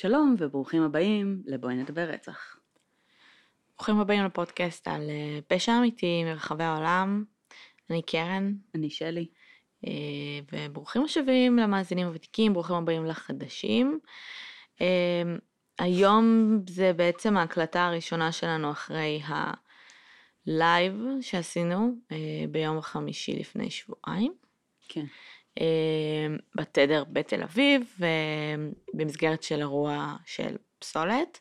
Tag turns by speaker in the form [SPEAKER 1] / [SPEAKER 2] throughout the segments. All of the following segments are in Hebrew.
[SPEAKER 1] שלום וברוכים הבאים לבואי נדבר רצח.
[SPEAKER 2] ברוכים הבאים לפודקאסט על אה, פשע אמיתי מרחבי העולם. אני קרן,
[SPEAKER 1] אני שלי.
[SPEAKER 2] אה, וברוכים השבים למאזינים הוותיקים, ברוכים הבאים לחדשים. אה, היום זה בעצם ההקלטה הראשונה שלנו אחרי הלייב שעשינו ביום החמישי לפני שבועיים.
[SPEAKER 1] כן.
[SPEAKER 2] בתדר בתל אביב, במסגרת של אירוע של פסולת.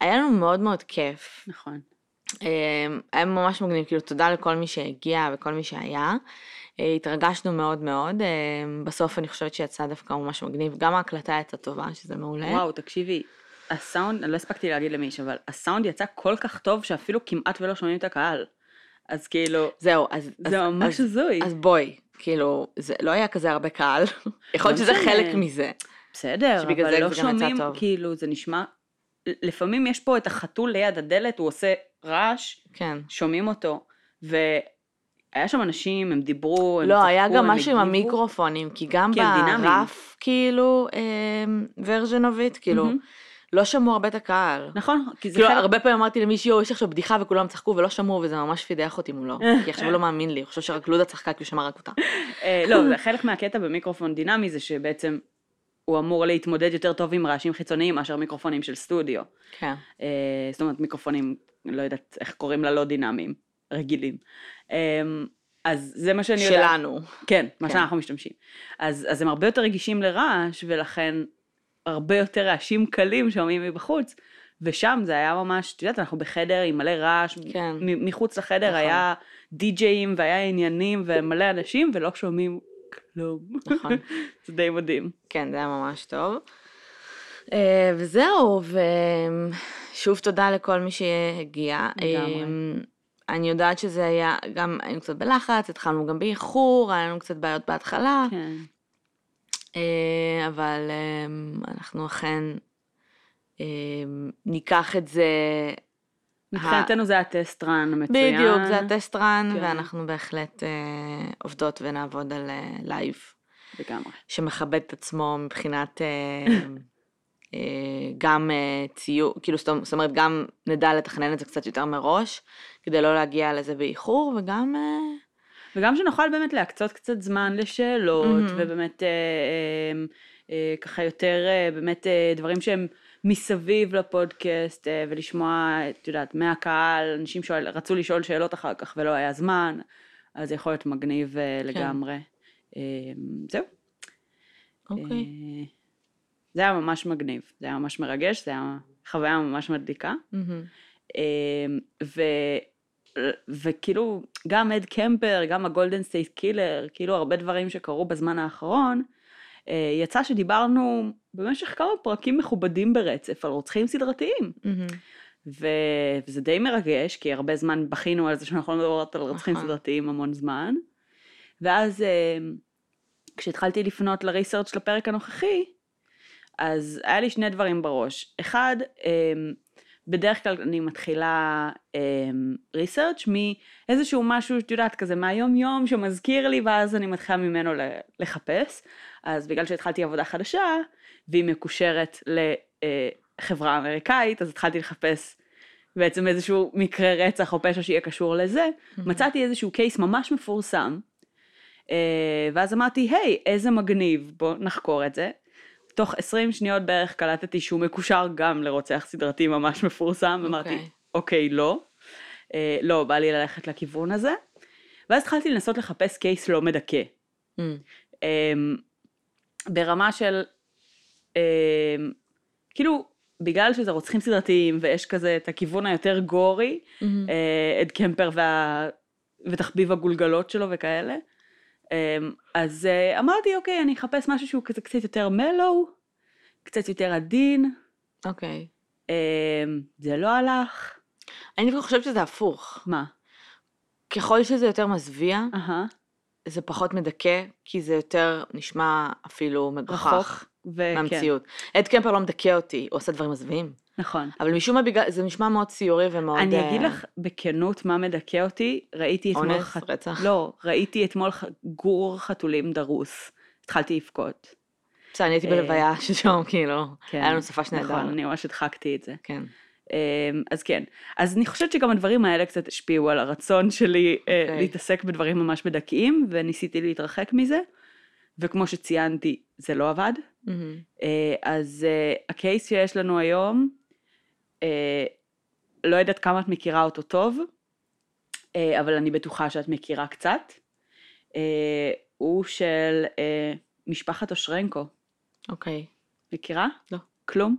[SPEAKER 2] היה לנו מאוד מאוד כיף.
[SPEAKER 1] נכון.
[SPEAKER 2] היה ממש מגניב, כאילו תודה לכל מי שהגיע וכל מי שהיה. התרגשנו מאוד מאוד, בסוף אני חושבת שיצא דווקא ממש מגניב, גם ההקלטה הייתה טובה, שזה מעולה.
[SPEAKER 1] וואו, תקשיבי, הסאונד, אני לא הספקתי להגיד למישהו, אבל הסאונד יצא כל כך טוב שאפילו כמעט ולא שומעים את הקהל. אז כאילו,
[SPEAKER 2] זהו, אז...
[SPEAKER 1] זה
[SPEAKER 2] אז,
[SPEAKER 1] ממש הזוי.
[SPEAKER 2] אז בואי, כאילו, זה לא היה כזה הרבה קהל, יכול להיות
[SPEAKER 1] לא
[SPEAKER 2] שזה. חלק מזה.
[SPEAKER 1] בסדר, אבל לא
[SPEAKER 2] גם
[SPEAKER 1] שומעים. כאילו, זה נשמע, לפעמים יש פה את החתול ליד הדלת, הוא עושה רעש,
[SPEAKER 2] כן.
[SPEAKER 1] שומעים אותו, והיה שם אנשים, הם דיברו, הם
[SPEAKER 2] לא, היה
[SPEAKER 1] צחקו,
[SPEAKER 2] גם
[SPEAKER 1] הם
[SPEAKER 2] משהו עם. המיקרופונים, כי גם
[SPEAKER 1] דינמיים.
[SPEAKER 2] ברף, כאילו, of it, כאילו,
[SPEAKER 1] מהמם.
[SPEAKER 2] לא שמעו הרבה את הקהל.
[SPEAKER 1] נכון, כי זה
[SPEAKER 2] כאילו,
[SPEAKER 1] חלק,
[SPEAKER 2] הרבה פעמים אמרתי למישהו, "יואו, יש עכשיו בדיחה וכולם צחקו ולא שמעו, וזה ממש פידח אותי מולו. כי עכשיו הוא לא מאמין לי, הוא חושב שרק לודה צחקה כי הוא שמע רק אותה.
[SPEAKER 1] אה, לא, חלק מהקטע במיקרופון דינמי זה שבעצם הוא אמור להתמודד יותר טוב עם רעשים חיצוניים מאשר מיקרופונים של סטודיו.
[SPEAKER 2] כן.
[SPEAKER 1] אה, זאת אומרת מיקרופונים, לא יודעת איך קוראים לה, לא דינמיים, רגילים. אה, אז זה מה שאני יודעת.
[SPEAKER 2] שלנו.
[SPEAKER 1] כן, מה
[SPEAKER 2] כן.
[SPEAKER 1] שאנחנו משתמשים. אז, אז הם הרבה יותר רגישים לרעש, ולכן הרבה יותר רעשים קלים שומעים מבחוץ, ושם זה היה ממש, את יודעת, אנחנו בחדר עם מלא רעש,
[SPEAKER 2] כן.
[SPEAKER 1] מחוץ לחדר
[SPEAKER 2] נכון.
[SPEAKER 1] היה די-ג'אים והיה עניינים ומלא אנשים, ולא שומעים כלום.
[SPEAKER 2] נכון.
[SPEAKER 1] זה די מדהים.
[SPEAKER 2] כן, זה היה ממש טוב. אה, וזהו, ושוב תודה לכל מי שהגיע.
[SPEAKER 1] לגמרי.
[SPEAKER 2] אה, אני יודעת שזה היה, גם היינו קצת בלחץ, התחלנו גם באיחור, היה לנו קצת בעיות בהתחלה,
[SPEAKER 1] כן.
[SPEAKER 2] אה, אבל אה, אנחנו אכן אה, ניקח את זה,
[SPEAKER 1] מבחינתנו זה ה test run המצוין.
[SPEAKER 2] בדיוק, זה ה test run,
[SPEAKER 1] כן.
[SPEAKER 2] ואנחנו בהחלט עובדות ונעבוד על לייב.
[SPEAKER 1] לגמרי.
[SPEAKER 2] שמכבד את עצמו מבחינת גם ציוד, כאילו זאת אומרת גם נדע לתכנן את זה קצת יותר מראש, כדי לא להגיע לזה באיחור, וגם
[SPEAKER 1] וגם שנוכל באמת להקצות קצת זמן לשאלות,
[SPEAKER 2] מהמם.
[SPEAKER 1] ובאמת אה, אה, אה, ככה יותר אה, באמת אה, דברים שהם מסביב לפודקאסט, אה, ולשמוע, את יודעת, מהקהל, אנשים שואל, רצו לשאול שאלות אחר כך ולא היה זמן, אז זה יכול להיות מגניב אה, לגמרי. אה, זהו.
[SPEAKER 2] אוקיי.
[SPEAKER 1] אה, זה היה ממש מגניב, זה היה ממש מרגש, זה היה חוויה ממש מדליקה. אמ, ו... וכאילו גם אד קמפר, גם ה Golden State Killer, כאילו הרבה דברים שקרו בזמן האחרון, אה, יצא שדיברנו במשך כמה פרקים מכובדים ברצף על רוצחים סדרתיים. ו... וזה די מרגש, כי הרבה זמן בכינו על זה שאנחנו לא מדברות על רוצחים
[SPEAKER 2] נכון.
[SPEAKER 1] סדרתיים המון זמן. ואז אה, כשהתחלתי לפנות לריסרצ' לפרק הנוכחי, אז היה לי שני דברים בראש. אחד, אה, בדרך כלל אני מתחילה ריסרצ' מאיזשהו משהו, את יודעת, כזה מהיום יום שמזכיר לי, ואז אני מתחילה ממנו לחפש. אז בגלל שהתחלתי עבודה חדשה, והיא מקושרת לחברה אמריקאית, אז התחלתי לחפש בעצם איזשהו מקרה רצח או פשע שיהיה קשור לזה. מצאתי איזשהו קייס ממש מפורסם, אה, ואז אמרתי, היי, איזה מגניב, בוא נחקור את זה. תוך 20 שניות בערך קלטתי שהוא מקושר גם לרוצח סדרתי ממש מפורסם, ואמרתי,
[SPEAKER 2] אוקיי.
[SPEAKER 1] אוקיי, לא. אה, לא, בא לי ללכת לכיוון הזה. ואז התחלתי לנסות לחפש קייס לא מדכא.
[SPEAKER 2] מהמם.
[SPEAKER 1] אמ, ברמה של, אמ, כאילו, בגלל שזה רוצחים סדרתיים ויש כזה את הכיוון היותר גורי,
[SPEAKER 2] מהמם.
[SPEAKER 1] אה, אד קמפר וה... ותחביב הגולגלות שלו וכאלה, אז אה, אמרתי, אוקיי, אני אחפש משהו שהוא כזה קצת יותר מלו, קצת יותר עדין,
[SPEAKER 2] אוקיי.
[SPEAKER 1] אמ, זה לא הלך,
[SPEAKER 2] אני דווקא חושבת שזה הפוך.
[SPEAKER 1] מה?
[SPEAKER 2] ככל שזה יותר מזוויע,
[SPEAKER 1] אהה,
[SPEAKER 2] זה פחות מדכא, כי זה יותר נשמע אפילו מגוחך
[SPEAKER 1] רחוק, וכן,
[SPEAKER 2] מהמציאות. אד קמפר לא מדכא אותי, הוא עושה דברים מזוויעים.
[SPEAKER 1] נכון.
[SPEAKER 2] אבל משום מה בגלל, זה נשמע מאוד ציורי ומאוד...
[SPEAKER 1] אני אגיד
[SPEAKER 2] אה,
[SPEAKER 1] לך בכנות מה מדכא אותי, ראיתי אתמול...
[SPEAKER 2] אונס,
[SPEAKER 1] ח-
[SPEAKER 2] רצח.
[SPEAKER 1] לא, ראיתי אתמול ח- גור חתולים דרוס. התחלתי לבכות.
[SPEAKER 2] בסדר, אני הייתי
[SPEAKER 1] אה,
[SPEAKER 2] בלוויה ששם, כאילו,
[SPEAKER 1] כן,
[SPEAKER 2] היה לנו שפה שנייה.
[SPEAKER 1] נכון, אני ממש הדחקתי את זה.
[SPEAKER 2] כן.
[SPEAKER 1] אמ, אז כן, אז אני חושבת שגם הדברים האלה קצת השפיעו על הרצון שלי אה,
[SPEAKER 2] אוקיי.
[SPEAKER 1] להתעסק בדברים ממש בדקיים, וניסיתי להתרחק מזה, וכמו שציינתי, זה לא עבד.
[SPEAKER 2] מהמם.
[SPEAKER 1] אה, אז אה, הקייס שיש לנו היום, אה, לא יודעת כמה את מכירה אותו טוב, אבל אני בטוחה שאת מכירה קצת. הוא של משפחת אושרנקו.
[SPEAKER 2] אוקיי.
[SPEAKER 1] מכירה?
[SPEAKER 2] לא.
[SPEAKER 1] כלום?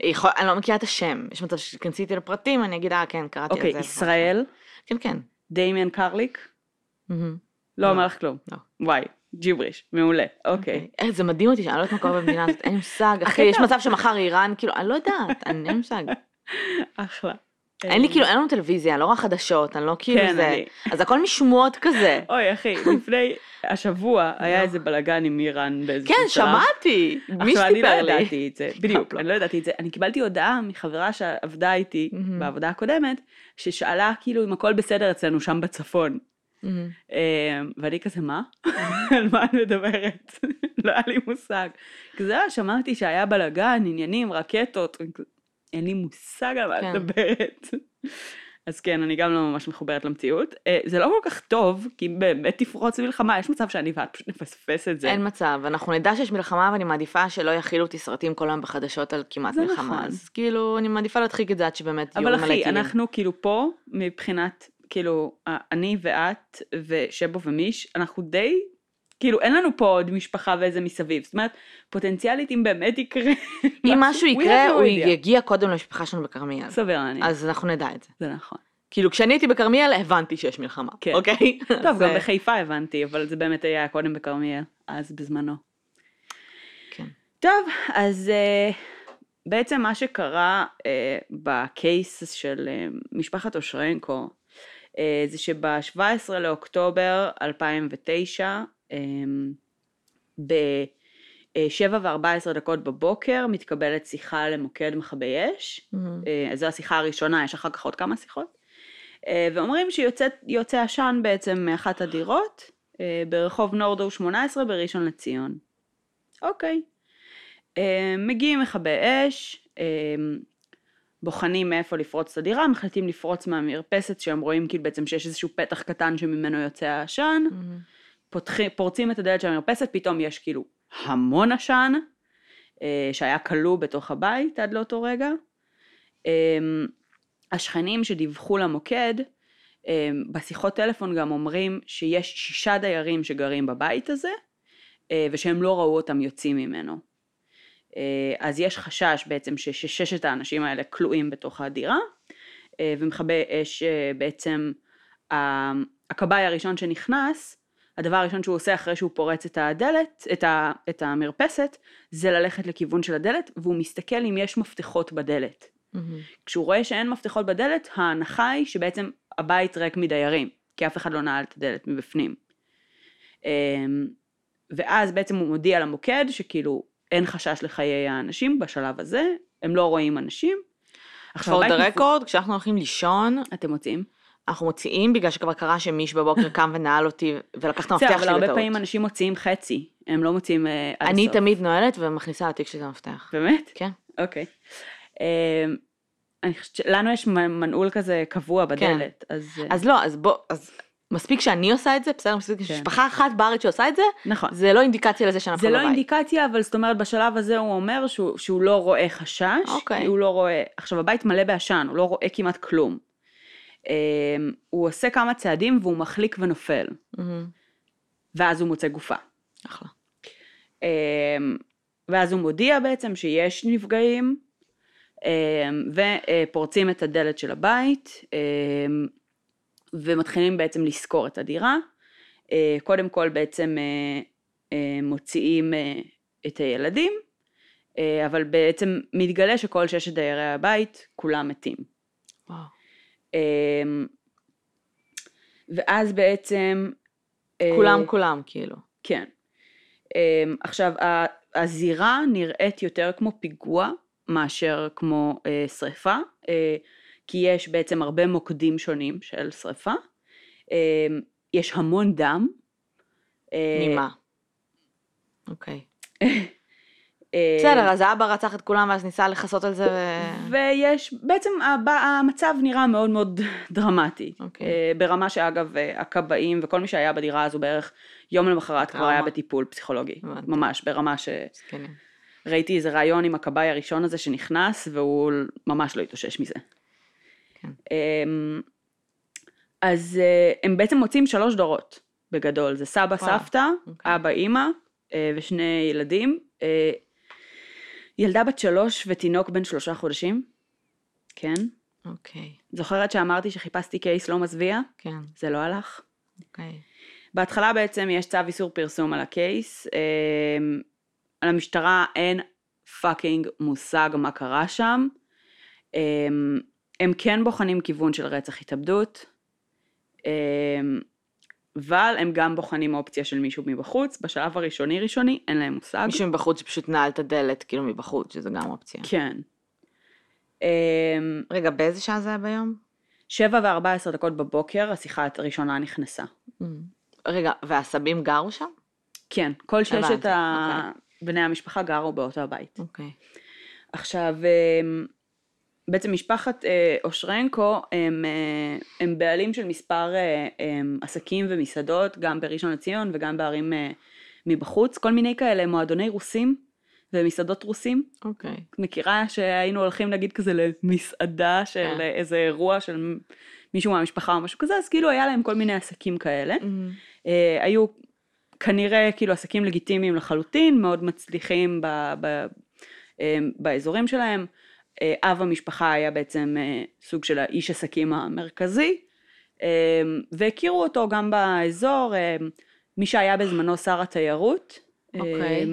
[SPEAKER 2] יכול, אני לא מכירה את השם, יש מצב שתיכנסי איתי לפרטים, אני אגיד, אה, כן, קראתי
[SPEAKER 1] אוקיי,
[SPEAKER 2] על זה.
[SPEAKER 1] ישראל,
[SPEAKER 2] כן, כן.
[SPEAKER 1] דמיאן קרליק,
[SPEAKER 2] מהמם.
[SPEAKER 1] לא
[SPEAKER 2] לא.
[SPEAKER 1] אומר לך כלום.
[SPEAKER 2] לא.
[SPEAKER 1] וואי, ג'יבריש, מעולה, אוקיי.
[SPEAKER 2] אה, זה מדהים אותי שאני לא יודעת מה קורה במדינה הזאת, אין לי מושג, אחי, יש מצב שמחר איראן, כאילו, אני לא יודעת, אין לי מושג.
[SPEAKER 1] אחלה.
[SPEAKER 2] אין לי כאילו, אין לנו טלוויזיה, אני לא רואה חדשות, אני לא כאילו
[SPEAKER 1] כן,
[SPEAKER 2] זה,
[SPEAKER 1] אני-
[SPEAKER 2] אז הכל משמועות כזה.
[SPEAKER 1] אוי אחי, לפני השבוע היה איזה בלאגן עם איראן באיזשהו
[SPEAKER 2] כן,
[SPEAKER 1] שלב.
[SPEAKER 2] שמעתי, מי
[SPEAKER 1] עכשיו אני לא
[SPEAKER 2] שסיפר לי?
[SPEAKER 1] ידעתי את זה, בדיוק,
[SPEAKER 2] לא.
[SPEAKER 1] אני לא ידעתי את זה. אני קיבלתי הודעה מחברה שעבדה איתי. בעבודה הקודמת, ששאלה כאילו אם הכל בסדר אצלנו שם בצפון. אה, ואני כזה, מה? על מה את מדברת? לא היה לי מושג. כזה, "אה, שמעתי שהיה בלאגן, עניינים, רקטות, אין לי מושג על מה את
[SPEAKER 2] כן.
[SPEAKER 1] מדברת. אז כן, אני גם לא ממש מחוברת למציאות. אה, זה לא כל כך טוב, כי באמת תפרוץ מלחמה, יש מצב שאני ואת פשוט נפספס את זה.
[SPEAKER 2] אין מצב, אנחנו נדע שיש מלחמה ואני מעדיפה שלא יכילו אותי סרטים כל היום בחדשות על כמעט מלחמה,
[SPEAKER 1] נכון.
[SPEAKER 2] אז כאילו אני מעדיפה להדחיק את זה עד שבאמת יהיו
[SPEAKER 1] אבל
[SPEAKER 2] מלא
[SPEAKER 1] אחי,
[SPEAKER 2] טילים.
[SPEAKER 1] אנחנו כאילו פה, מבחינת, כאילו, אני ואת ושבו ומיש, אנחנו די, כאילו, אין לנו פה עוד משפחה ואיזה מסביב. זאת אומרת, פוטנציאלית, אם באמת יקרה,
[SPEAKER 2] אם משהו יקרה, הוא. יגיע קודם למשפחה שלנו בכרמיאל.
[SPEAKER 1] סביר להניח,
[SPEAKER 2] אז אנחנו נדע את זה.
[SPEAKER 1] זה נכון.
[SPEAKER 2] כאילו כשאני הייתי בכרמיאל הבנתי שיש מלחמה,
[SPEAKER 1] כן.
[SPEAKER 2] אוקיי?
[SPEAKER 1] טוב, גם בחיפה הבנתי, אבל זה באמת היה קודם בכרמיאל, אז בזמנו.
[SPEAKER 2] כן.
[SPEAKER 1] טוב, אז uh, בעצם מה שקרה uh, בקייס של uh, משפחת אושרנקו, זה שב-17 לאוקטובר 2009, um, ב-7 ו-14 דקות בבוקר מתקבלת שיחה למוקד מכבי אש.
[SPEAKER 2] מהמם.
[SPEAKER 1] אה, זו השיחה הראשונה, יש אחר כך עוד כמה שיחות. אה, ואומרים שיוצא עשן בעצם מאחת הדירות אה, ברחוב נורדו 18 בראשון לציון. אוקיי. אה, מגיעים מכבי אש, אה, בוחנים מאיפה לפרוץ את הדירה, מחליטים לפרוץ מהמרפסת שהם רואים כאילו בעצם שיש איזשהו פתח קטן שממנו יוצא העשן. פותחים, פורצים את הדלת של המרפסת, פתאום יש כאילו המון עשן, אה, שהיה כלוא בתוך הבית עד לאותו רגע. אה, השכנים שדיווחו למוקד, אה, בשיחות טלפון גם אומרים שיש שישה דיירים שגרים בבית הזה, אה, ושהם לא ראו אותם יוצאים ממנו. אה, אז יש חשש בעצם שששת האנשים האלה כלואים בתוך הדירה, אה, ומכבי אש אה, בעצם, הכבאי הראשון שנכנס, הדבר הראשון שהוא עושה אחרי שהוא פורץ את הדלת, את, ה, את המרפסת, זה ללכת לכיוון של הדלת, והוא מסתכל אם יש מפתחות בדלת.
[SPEAKER 2] מהמם.
[SPEAKER 1] כשהוא רואה שאין מפתחות בדלת, ההנחה היא שבעצם הבית ריק מדיירים, כי אף אחד לא נעל את הדלת מבפנים. ואז בעצם הוא מודיע למוקד שכאילו אין חשש לחיי האנשים בשלב הזה, הם לא רואים אנשים.
[SPEAKER 2] for the
[SPEAKER 1] הבית מפו-
[SPEAKER 2] כשאנחנו הולכים לישון,
[SPEAKER 1] אתם מוצאים?
[SPEAKER 2] אנחנו מוציאים בגלל שכבר קרה שמיש בבוקר קם ונעל אותי ולקח את המפתח
[SPEAKER 1] אבל
[SPEAKER 2] שלי
[SPEAKER 1] הרבה
[SPEAKER 2] בטעות.
[SPEAKER 1] פעמים אנשים מוציאים חצי, הם לא מוציאים אה, עד
[SPEAKER 2] אני
[SPEAKER 1] הסוף.
[SPEAKER 2] תמיד נועלת ומכניסה לתיק שלי את המפתח.
[SPEAKER 1] באמת?
[SPEAKER 2] כן.
[SPEAKER 1] אוקיי. אמ, אני חושבת שלנו יש מנעול כזה קבוע בדלת, אז... אה,
[SPEAKER 2] כן. אז לא, אז בוא, אז מספיק שאני עושה את זה, בסדר, מספיק
[SPEAKER 1] כן.
[SPEAKER 2] שמשפחה אחת בארץ שעושה את זה,
[SPEAKER 1] נכון.
[SPEAKER 2] זה לא אינדיקציה לזה שאנחנו
[SPEAKER 1] זה לא
[SPEAKER 2] בבית.
[SPEAKER 1] אינדיקציה, אבל זאת אומרת בשלב הזה הוא אומר שהוא, שהוא לא רואה חשש,
[SPEAKER 2] אוקיי.
[SPEAKER 1] הוא לא רואה, עכשיו הבית מלא בעשן, הוא לא רואה כמעט כלום. אמ, הוא עושה כמה צעדים והוא מחליק ונופל. ואז הוא מוצא גופה.
[SPEAKER 2] אחלה.
[SPEAKER 1] אמ, ואז הוא מודיע בעצם שיש נפגעים, אמ, ופורצים את הדלת של הבית, ומתחילים בעצם לשכור את הדירה. אה, קודם כל בעצם אה, אה, מוציאים את הילדים, אבל בעצם מתגלה שכל ששת דיירי הבית כולם מתים.
[SPEAKER 2] וואו.
[SPEAKER 1] ואז בעצם...
[SPEAKER 2] כולם כולם, כאילו.
[SPEAKER 1] כן. עכשיו, הזירה נראית יותר כמו פיגוע מאשר כמו שריפה, כי יש בעצם הרבה מוקדים שונים של שריפה. אה, יש המון דם. אה,
[SPEAKER 2] ממה? אוקיי.
[SPEAKER 1] אה,
[SPEAKER 2] בסדר, אז האבא רצח את כולם ואז ניסה לכסות על זה ו...
[SPEAKER 1] ויש, בעצם המצב נראה מאוד מאוד דרמטי.
[SPEAKER 2] אוקיי.
[SPEAKER 1] אה, ברמה שאגב, אה, הכבאים וכל מי שהיה בדירה הזו בערך יום למחרת כבר. היה בטיפול פסיכולוגי. ממש, ברמה ש... ראיתי איזה ראיון עם הכבאי הראשון הזה שנכנס, והוא ממש לא התאושש מזה. אמ, אז אה, הם בעצם מוצאים שלוש דורות, בגדול. זה סבא,
[SPEAKER 2] וואלה.
[SPEAKER 1] סבתא,
[SPEAKER 2] אוקיי.
[SPEAKER 1] אבא, אימא, אה, ושני ילדים. אה, ילדה בת שלוש ותינוק בן שלושה חודשים. כן.
[SPEAKER 2] אוקיי,
[SPEAKER 1] זוכרת שאמרתי שחיפשתי case לא מזוויע?
[SPEAKER 2] כן,
[SPEAKER 1] זה לא הלך.
[SPEAKER 2] אוקיי.
[SPEAKER 1] בהתחלה בעצם יש צו איסור פרסום על ה case. אמ, על המשטרה אין fucking מושג מה קרה שם. הם כן בוחנים כיוון של רצח התאבדות. אמ, אבל הם גם בוחנים אופציה של מישהו מבחוץ. בשלב הראשוני ראשוני אין להם מושג.
[SPEAKER 2] מישהו מבחוץ שפשוט נעל את הדלת, כאילו מבחוץ, שזה גם אופציה.
[SPEAKER 1] כן. אמ,
[SPEAKER 2] רגע, באיזה שעה זה היה ביום?
[SPEAKER 1] שבע וארבע עשרה דקות בבוקר השיחה הראשונה נכנסה.
[SPEAKER 2] רגע, והסבים גרו שם?
[SPEAKER 1] כן, כל ששת ה... בני המשפחה גרו באותו הבית.
[SPEAKER 2] אוקיי.
[SPEAKER 1] עכשיו, אמ, בעצם משפחת אה, אושרנקו הם, אה, הם בעלים של מספר אה, הם, עסקים ומסעדות, גם בראשון לציון וגם בערים מבחוץ, כל מיני כאלה מועדוני רוסים ומסעדות רוסים.
[SPEAKER 2] אוקיי.
[SPEAKER 1] את מכירה שהיינו הולכים נגיד כזה למסעדה של
[SPEAKER 2] כן.
[SPEAKER 1] איזה אירוע של מישהו מהמשפחה או משהו כזה, אז כאילו היה להם כל מיני עסקים כאלה. אה, היו כנראה כאילו עסקים לגיטימיים לחלוטין, מאוד מצליחים ב, ב, אה, באזורים שלהם. אה, אב המשפחה היה בעצם אה, סוג של האיש עסקים המרכזי, אה, והכירו אותו גם באזור, מי שהיה בזמנו שר התיירות. אה,
[SPEAKER 2] אוקיי.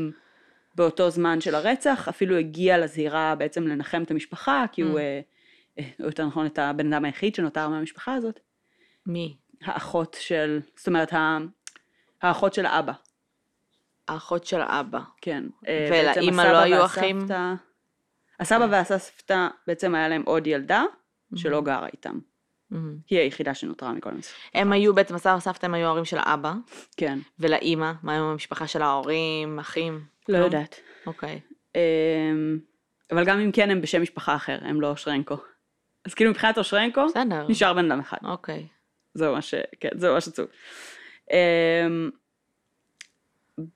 [SPEAKER 1] באותו זמן של הרצח, אפילו הגיע לזירה בעצם לנחם את המשפחה, כי הוא,
[SPEAKER 2] Mm.
[SPEAKER 1] אה, או יותר נכון, את הבן אדם היחיד שנותר מהמשפחה הזאת.
[SPEAKER 2] מי?
[SPEAKER 1] האחות של, זאת אומרת, האחות של האבא,
[SPEAKER 2] האחות של האבא.
[SPEAKER 1] כן.
[SPEAKER 2] ולאמא לא היו אחים?
[SPEAKER 1] הסבא
[SPEAKER 2] אוקיי.
[SPEAKER 1] והסבתא, בעצם היה להם עוד ילדה, שלא גרה איתם. היא היחידה שנותרה מכל המשפחה.
[SPEAKER 2] הם היו בעצם, הסבא והסבתא הם היו ההורים של האבא,
[SPEAKER 1] כן.
[SPEAKER 2] ולאימא, מה עם המשפחה של ההורים, אחים?
[SPEAKER 1] לא? יודעת.
[SPEAKER 2] אוקיי.
[SPEAKER 1] אמ, אבל גם אם כן, הם בשם משפחה אחר, הם לא אושרנקו. אז כאילו מבחינת אושרנקו,
[SPEAKER 2] בסדר.
[SPEAKER 1] נשאר בן אדם אחד.
[SPEAKER 2] אוקיי.
[SPEAKER 1] זהו מה ש... כן, זהו מה שעצוב. אמ,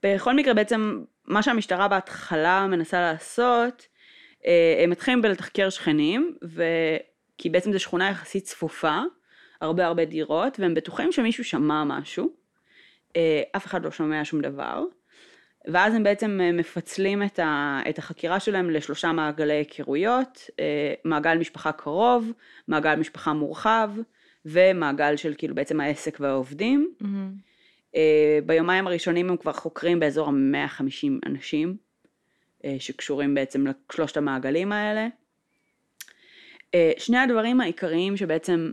[SPEAKER 1] בכל מקרה בעצם מה שהמשטרה בהתחלה מנסה לעשות, הם מתחילים בלתחקר שכנים, ו... כי בעצם זו שכונה יחסית צפופה, הרבה הרבה דירות, והם בטוחים שמישהו שמע משהו, אה, אף אחד לא שומע שום דבר, ואז הם בעצם אה, מפצלים את, ה... את החקירה שלהם לשלושה מעגלי היכרויות, אה, מעגל משפחה קרוב, מעגל משפחה מורחב, ומעגל של כאילו בעצם העסק והעובדים. אה, ביומיים הראשונים הם כבר חוקרים באזור ה-150 אנשים. אה, שקשורים בעצם לשלושת המעגלים האלה. אה, שני הדברים העיקריים שבעצם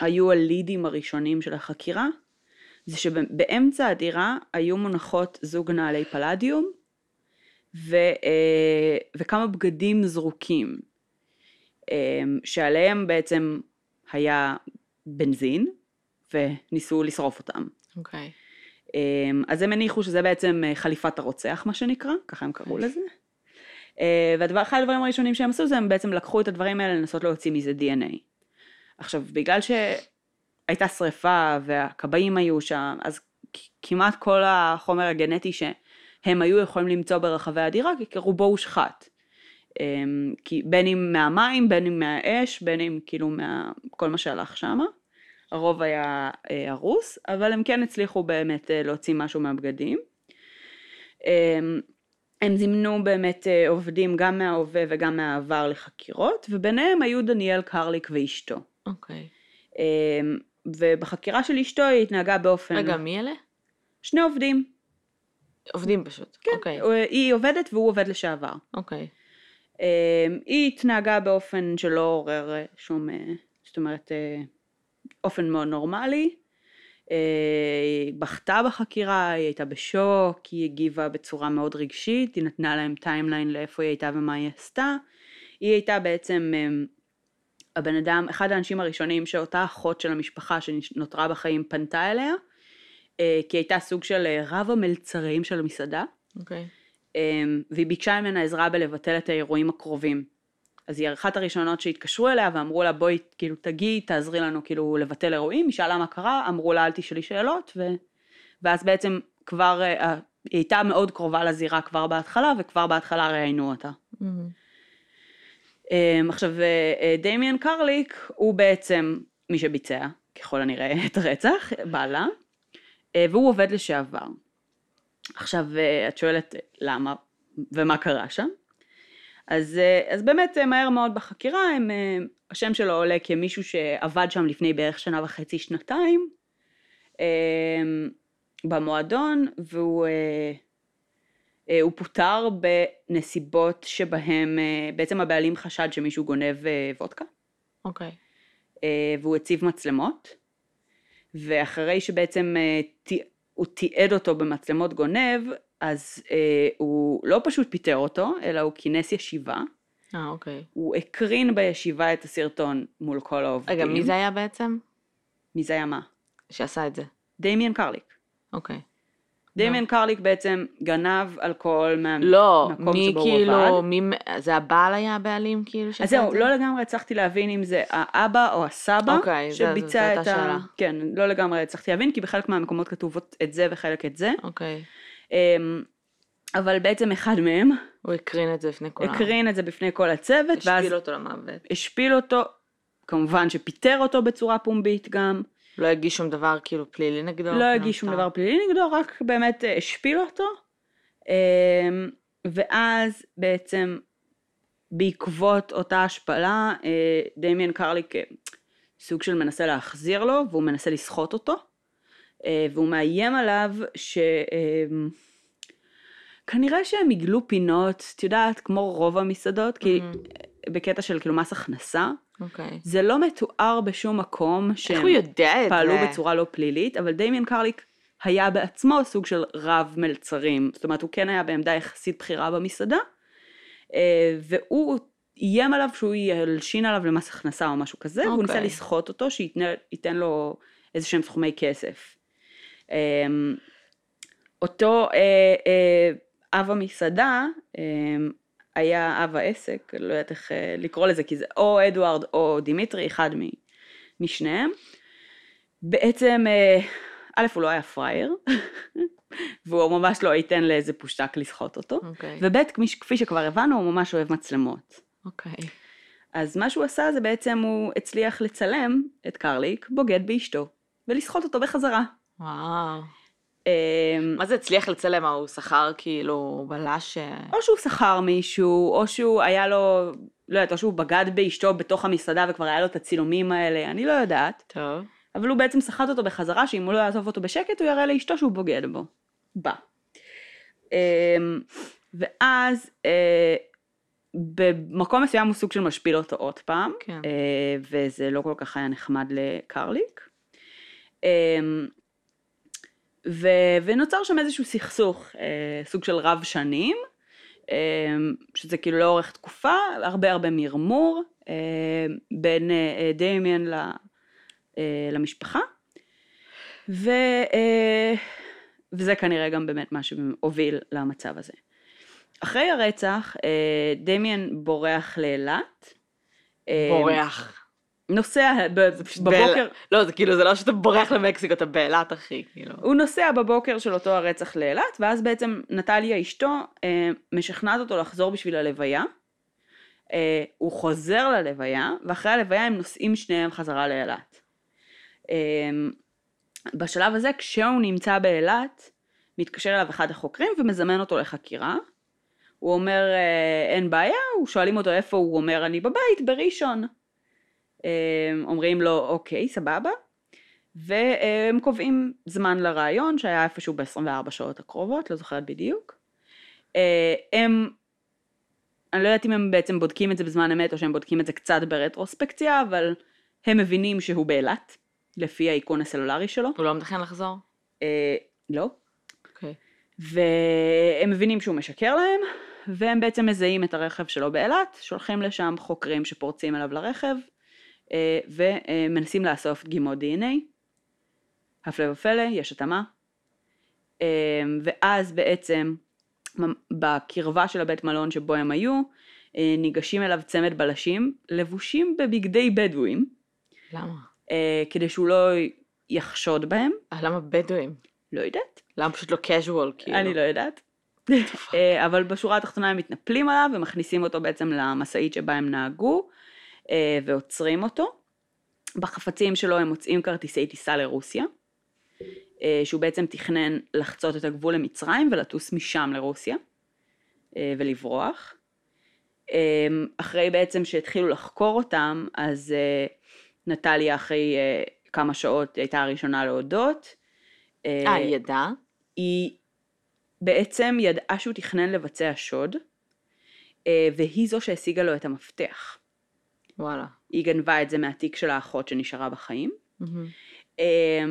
[SPEAKER 1] היו הלידים הראשונים של החקירה, זה שבאמצע הדירה היו מונחות זוג נעלי פלדיום ו, אה, וכמה בגדים זרוקים, אה, שעליהם בעצם היה בנזין, וניסו לשרוף אותם.
[SPEAKER 2] אוקיי.
[SPEAKER 1] אמ, אז הם הניחו שזה בעצם אה, חליפת הרוצח, מה שנקרא, ככה הם קראו לזה. אה, ואחד הדברים הראשונים שהם עשו זה הם בעצם לקחו את הדברים האלה לנסות להוציא מזה DNA. עכשיו, בגלל שהייתה שריפה והכבאים היו שם, אז כמעט כל החומר הגנטי שהם היו יכולים למצוא ברחבי הדירה, כי רובו הושחת. אמ, כי בין אם מהמים, בין אם מהאש, בין אם כאילו מכל מה שהלך שמה. הרוב היה אה, הרוס, אבל הם כן הצליחו באמת אה, להוציא משהו מהבגדים. אה, הם זימנו באמת אה, עובדים גם מההווה וגם מהעבר לחקירות, וביניהם היו דניאל קרליק ואשתו.
[SPEAKER 2] אוקיי.
[SPEAKER 1] אה, ובחקירה של אשתו היא התנהגה באופן...
[SPEAKER 2] רגע, מי אלה?
[SPEAKER 1] שני עובדים.
[SPEAKER 2] עובדים פשוט.
[SPEAKER 1] כן.
[SPEAKER 2] אוקיי.
[SPEAKER 1] אה, היא עובדת והוא עובד לשעבר.
[SPEAKER 2] אוקיי.
[SPEAKER 1] אה, היא התנהגה באופן שלא עורר שום, זאת אומרת, אה, אופן מאוד נורמלי. אה, היא בכתה בחקירה, היא הייתה בשוק, היא הגיבה בצורה מאוד רגשית, היא נתנה להם timeline לאיפה היא הייתה ומה היא עשתה. היא הייתה בעצם אה, הבן אדם, אחד האנשים הראשונים שאותה אחות של המשפחה שנותרה בחיים פנתה אליה, אה, כי הייתה סוג של רב המלצרים של המסעדה.
[SPEAKER 2] אוקיי.
[SPEAKER 1] אמ, והיא ביקשה ממנה עזרה בלבטל את האירועים הקרובים. אז היא אחת הראשונות שהתקשרו אליה ואמרו לה בואי כאילו תגיעי תעזרי לנו כאילו לבטל אירועים, היא שאלה מה קרה, אמרו לה אל תשאלי שאלות ו... ואז בעצם כבר אה, היא הייתה מאוד קרובה לזירה כבר בהתחלה וכבר בהתחלה ראיינו אותה.
[SPEAKER 2] Mm-hmm.
[SPEAKER 1] עכשיו אה, דמיאן קרליק הוא בעצם מי שביצע ככל הנראה את הרצח, בעלה, אה, והוא עובד לשעבר. עכשיו את שואלת למה ומה קרה שם? אז, אז באמת מהר מאוד בחקירה הם, השם שלו עולה כמישהו שעבד שם לפני בערך שנה וחצי שנתיים אמ, במועדון והוא אה, הוא פוטר בנסיבות שבהם אה, בעצם הבעלים חשד שמישהו גונב אה, וודקה.
[SPEAKER 2] אוקיי.
[SPEAKER 1] Okay. והוא הציב מצלמות, ואחרי שבעצם הוא תיעד אותו במצלמות גונב, אז הוא לא פשוט פיטר אותו, אלא הוא כינס ישיבה.
[SPEAKER 2] אה, אוקיי.
[SPEAKER 1] הוא הקרין בישיבה את הסרטון מול כל העובדים.
[SPEAKER 2] רגע, מי זה היה בעצם?
[SPEAKER 1] מי זה היה מה?
[SPEAKER 2] שעשה את זה.
[SPEAKER 1] דמיאן קרליק.
[SPEAKER 2] אוקיי.
[SPEAKER 1] דמיאן קרליק בעצם גנב אלכוהול מהמקום
[SPEAKER 2] לא,
[SPEAKER 1] שבו
[SPEAKER 2] מי
[SPEAKER 1] הוא
[SPEAKER 2] כאילו,
[SPEAKER 1] עבד.
[SPEAKER 2] מי, זה הבעל היה הבעלים כאילו שעשה
[SPEAKER 1] אז זהו,
[SPEAKER 2] את זה?
[SPEAKER 1] לא לגמרי הצלחתי להבין אם זה האבא או הסבא
[SPEAKER 2] אוקיי, זה-
[SPEAKER 1] שביצע
[SPEAKER 2] זאת
[SPEAKER 1] את
[SPEAKER 2] הייתה
[SPEAKER 1] ה...
[SPEAKER 2] שאלה.
[SPEAKER 1] כן, לא לגמרי הצלחתי להבין, כי בחלק מהמקומות כתוב את זה וחלק את זה.
[SPEAKER 2] אוקיי.
[SPEAKER 1] אבל בעצם אחד מהם
[SPEAKER 2] הוא הקרין את זה לפני כולם.
[SPEAKER 1] הקרין את זה בפני כל הצוות, ואז
[SPEAKER 2] השפיל אותו למוות.
[SPEAKER 1] השפיל אותו, כמובן שפיטר אותו בצורה פומבית גם,
[SPEAKER 2] לא הגיש שום דבר כאילו פלילי נגדו.
[SPEAKER 1] לא הגיש שום. דבר פלילי נגדו, רק באמת אה, השפיל אותו. אמ, ואז בעצם בעקבות אותה השפלה, אה, דמיאן קרליק אה, סוג של מנסה להחזיר לו, והוא מנסה לסחוט אותו, והוא מאיים עליו ש... אמ, כנראה שהם עיגלו פינות, את יודעת, כמו רוב המסעדות, כי
[SPEAKER 2] מהמם.
[SPEAKER 1] בקטע של כאילו מס הכנסה,
[SPEAKER 2] אוקיי.
[SPEAKER 1] זה לא מתואר בשום מקום שהם
[SPEAKER 2] את זה?
[SPEAKER 1] פעלו בצורה לא פלילית, אבל דמיאן קרליק היה בעצמו סוג של רב מלצרים, זאת אומרת הוא כן היה בעמדה יחסית בכירה במסעדה, אה, והוא איים עליו שהוא ילשין עליו למס הכנסה או משהו כזה, והוא ניסה
[SPEAKER 2] אוקיי.
[SPEAKER 1] לסחוט אותו שייתן לו איזה שהם סכומי כסף. אה, אותו אה, אה, אב המסעדה אה, היה אב העסק, לא יודעת איך אה, לקרוא לזה, כי זה או אדוארד או דימיטרי, אחד משניהם. בעצם, א', הוא לא היה פראייר, והוא ממש לא ייתן לאיזה פושטק לסחוט אותו,
[SPEAKER 2] אוקיי.
[SPEAKER 1] וב', כפי שכבר הבנו, הוא ממש אוהב מצלמות.
[SPEAKER 2] אוקיי.
[SPEAKER 1] אז מה שהוא עשה זה בעצם הוא הצליח לצלם את קרליק בוגד באשתו, ולסחוט אותו בחזרה.
[SPEAKER 2] וואו.
[SPEAKER 1] אה,
[SPEAKER 2] מה זה הצליח לצלם? הוא שכר כאילו בלש? אה,
[SPEAKER 1] או שהוא שכר מישהו, או שהוא היה לו, לא יודעת, או שהוא בגד באשתו בתוך המסעדה וכבר היה לו את הצילומים האלה, אני לא יודעת.
[SPEAKER 2] טוב.
[SPEAKER 1] אבל הוא בעצם סחט אותו בחזרה, שאם הוא לא יעזוב אותו בשקט, הוא יראה לאשתו שהוא בוגד בו. בא. אמ, ואז אה, במקום מסוים הוא סוג של משפיל אותו עוד פעם,
[SPEAKER 2] כן.
[SPEAKER 1] אה, וזה לא כל כך היה נחמד לקרליק. ו, ונוצר שם איזשהו סכסוך, אה, סוג של רב שנים, אה, שזה כאילו לאורך תקופה, הרבה הרבה מרמור אה, בין אה, דמיאן ל, אה, למשפחה, ו, אה, וזה כנראה גם באמת מה שהוביל למצב הזה. אחרי הרצח, אה, דמיאן בורח לאילת. אה,
[SPEAKER 2] בורח.
[SPEAKER 1] נוסע ב- בבוקר,
[SPEAKER 2] לא, זה כאילו, זה לא שאתה בורח למקסיקו, אתה באילת, אחי, כאילו.
[SPEAKER 1] הוא נוסע בבוקר של אותו הרצח לאילת, ואז בעצם נטליה אשתו אה, משכנעת אותו לחזור בשביל הלוויה. אה, הוא חוזר ללוויה, ואחרי הלוויה הם נוסעים שניהם חזרה לאילת. אה, בשלב הזה, כשהוא נמצא באילת, מתקשר אליו אחד החוקרים ומזמן אותו לחקירה. הוא אומר אה, אין בעיה, הוא שואלים אותו איפה הוא אומר אני בבית, בראשון. אומרים לו אוקיי, סבבה. והם קובעים זמן לראיון שהיה איפשהו ב-24 שעות הקרובות, לא זוכרת בדיוק. אה, הם, אני לא יודעת אם הם בעצם בודקים את זה בזמן אמת או שהם בודקים את זה קצת ברטרוספקציה, אבל הם מבינים שהוא באילת, לפי האיכון הסלולרי שלו.
[SPEAKER 2] הוא לא מתכנן לחזור?
[SPEAKER 1] אה, לא.
[SPEAKER 2] אוקיי.
[SPEAKER 1] והם מבינים שהוא משקר להם, והם בעצם מזהים את הרכב שלו באילת, שולחים לשם חוקרים שפורצים אליו לרכב, ומנסים לאסוף דגימות DNA. הפלא ופלא, יש התאמה. אה, ואז בעצם בקרבה של הבית מלון שבו הם היו, אה, ניגשים אליו צמד בלשים, לבושים בבגדי בדואים,
[SPEAKER 2] למה?
[SPEAKER 1] אה, כדי שהוא לא יחשוד בהם,
[SPEAKER 2] אה, למה בדואים?
[SPEAKER 1] לא יודעת,
[SPEAKER 2] למה פשוט לא casual כאילו?
[SPEAKER 1] אני לא יודעת. אה, אבל בשורה התחתונה הם מתנפלים עליו ומכניסים אותו בעצם למשאית שבה הם נהגו אה, ועוצרים אותו. בחפצים שלו הם מוצאים כרטיסי טיסה לרוסיה, אה, שהוא בעצם תכנן לחצות את הגבול למצרים ולטוס משם לרוסיה אה, ולברוח. אה, אחרי בעצם שהתחילו לחקור אותם, אז אה, נטליה אחרי אה, כמה שעות הייתה הראשונה להודות.
[SPEAKER 2] אה, היא ידעה?
[SPEAKER 1] היא בעצם ידעה שהוא תכנן לבצע שוד, אה, והיא זו שהשיגה לו את המפתח.
[SPEAKER 2] וואלה.
[SPEAKER 1] היא גנבה את זה מהתיק של האחות שנשארה בחיים. אה,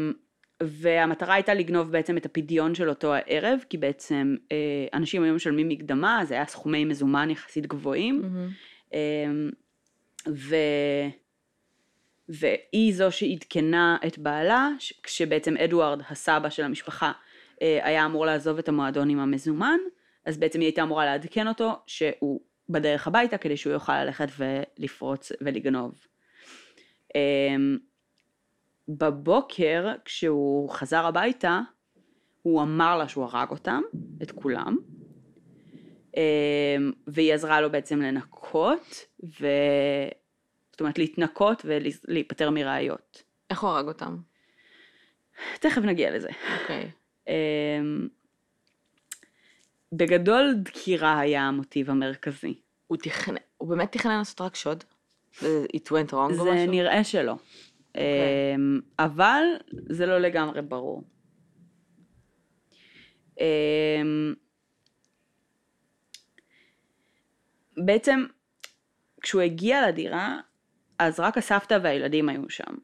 [SPEAKER 1] והמטרה הייתה לגנוב בעצם את הפדיון של אותו הערב, כי בעצם אה, אנשים היו משלמים מקדמה, זה היה סכומי מזומן יחסית גבוהים. אמ, ו... והיא זו שעדכנה את בעלה, כשבעצם אדוארד, הסבא של המשפחה, אה, היה אמור לעזוב את המועדון עם המזומן, אז בעצם היא הייתה אמורה לעדכן אותו שהוא בדרך הביתה כדי שהוא יוכל ללכת ולפרוץ ולגנוב. אמ, בבוקר, כשהוא חזר הביתה, הוא אמר לה שהוא הרג אותם, את כולם, אמ, והיא עזרה לו בעצם לנקות, ו... זאת אומרת להתנקות ולהיפטר מראיות.
[SPEAKER 2] איך הוא הרג אותם?
[SPEAKER 1] תכף נגיע לזה.
[SPEAKER 2] אוקיי.
[SPEAKER 1] אמ, בגדול דקירה היה המוטיב המרכזי.
[SPEAKER 2] הוא תכנן, הוא באמת תכנן לעשות רק שוד? it went wrong או
[SPEAKER 1] זה
[SPEAKER 2] משהו?
[SPEAKER 1] נראה שלא.
[SPEAKER 2] אוקיי.
[SPEAKER 1] אמ, אבל זה לא לגמרי ברור. אמ, בעצם כשהוא הגיע לדירה, אז רק הסבתא והילדים היו שם.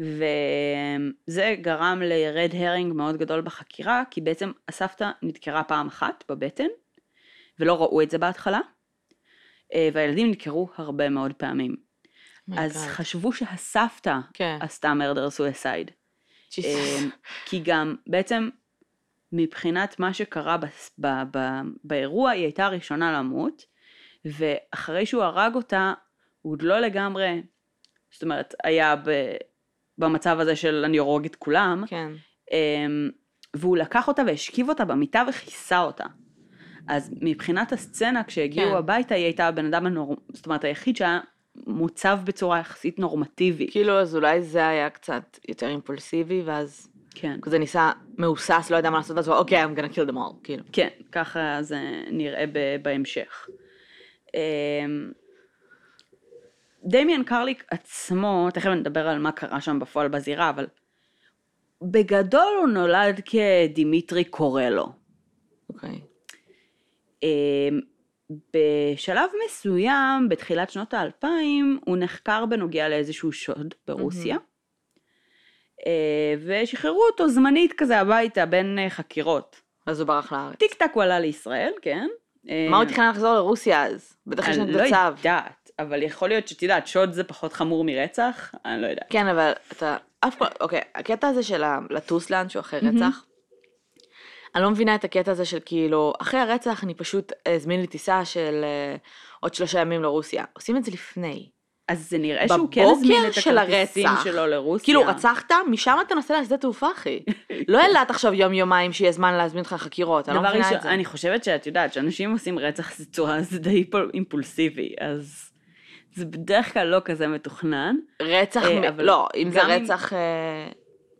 [SPEAKER 1] וזה גרם לרד הרינג מאוד גדול בחקירה, כי בעצם הסבתא נדקרה פעם אחת בבטן, ולא ראו את זה בהתחלה, אה, והילדים נדקרו הרבה מאוד פעמים.
[SPEAKER 2] Oh
[SPEAKER 1] אז
[SPEAKER 2] God.
[SPEAKER 1] חשבו שהסבתא
[SPEAKER 2] כן.
[SPEAKER 1] עשתה מרדר סויסייד.
[SPEAKER 2] Jesus.
[SPEAKER 1] כי גם בעצם מבחינת מה שקרה בס- ב- ב- באירוע, היא הייתה הראשונה למות, ואחרי שהוא הרג אותה, הוא עוד לא לגמרי, זאת אומרת, היה ב- במצב הזה של אני הורג את כולם,
[SPEAKER 2] כן.
[SPEAKER 1] אמ, והוא לקח אותה והשכיב אותה במיטה וכיסה אותה. אז מבחינת הסצנה, כשהגיעו
[SPEAKER 2] כן.
[SPEAKER 1] הביתה, היא הייתה הבן אדם הנור... זאת אומרת, היחיד שהיה מוצב בצורה יחסית נורמטיבית.
[SPEAKER 2] כאילו, אז אולי זה היה קצת יותר אימפולסיבי, ואז
[SPEAKER 1] כן.
[SPEAKER 2] כזה ניסה מהוסס, לא ידע מה לעשות, ואז הוא אוקיי, I'm gonna kill them all, כאילו.
[SPEAKER 1] כן, ככה זה נראה ב- בהמשך. דמיאן קרליק עצמו, תכף נדבר על מה קרה שם בפועל בזירה, אבל בגדול הוא נולד כדימיטרי קורלו.
[SPEAKER 2] אוקיי.
[SPEAKER 1] אמ, בשלב מסוים, בתחילת שנות האלפיים, הוא נחקר בנוגע לאיזשהו שוד ברוסיה. אה, ושחררו אותו זמנית כזה הביתה בין אה, חקירות.
[SPEAKER 2] אז הוא ברח לארץ.
[SPEAKER 1] טיק טק הוא עלה לישראל, כן.
[SPEAKER 2] מה הוא תכנן לחזור לרוסיה אז? בטח יש
[SPEAKER 1] אני
[SPEAKER 2] לנו
[SPEAKER 1] לא
[SPEAKER 2] את הצו.
[SPEAKER 1] יודעת, אבל יכול להיות שאת יודעת, שוד זה פחות חמור מרצח? אני לא יודעת.
[SPEAKER 2] כן, אבל אתה אף פעם, אוקיי, הקטע הזה של לטוס לאנשהו אחרי. רצח, אני לא מבינה את הקטע הזה של כאילו, אחרי הרצח אני פשוט אזמין לי טיסה של אה, עוד שלושה ימים לרוסיה. עושים את זה לפני.
[SPEAKER 1] אז זה נראה שהוא כן הזמין את
[SPEAKER 2] של
[SPEAKER 1] הכרטיסים
[SPEAKER 2] הרצח.
[SPEAKER 1] שלו לרוסיה.
[SPEAKER 2] כאילו, רצחת, משם אתה נוסע לשדה תעופה, אחי. לא ילדת עכשיו יום יומיים שיהיה זמן להזמין אותך חקירות, אני לא
[SPEAKER 1] דבר
[SPEAKER 2] מבינה
[SPEAKER 1] ראשון,
[SPEAKER 2] את זה.
[SPEAKER 1] אני חושבת שאת יודעת, שאנשים עושים רצח זה צורה, זה די אימפול- אימפולסיבי, אז זה בדרך כלל לא כזה מתוכנן.
[SPEAKER 2] רצח,
[SPEAKER 1] אה, אבל
[SPEAKER 2] לא, אם זה
[SPEAKER 1] גם אם-
[SPEAKER 2] רצח, אה,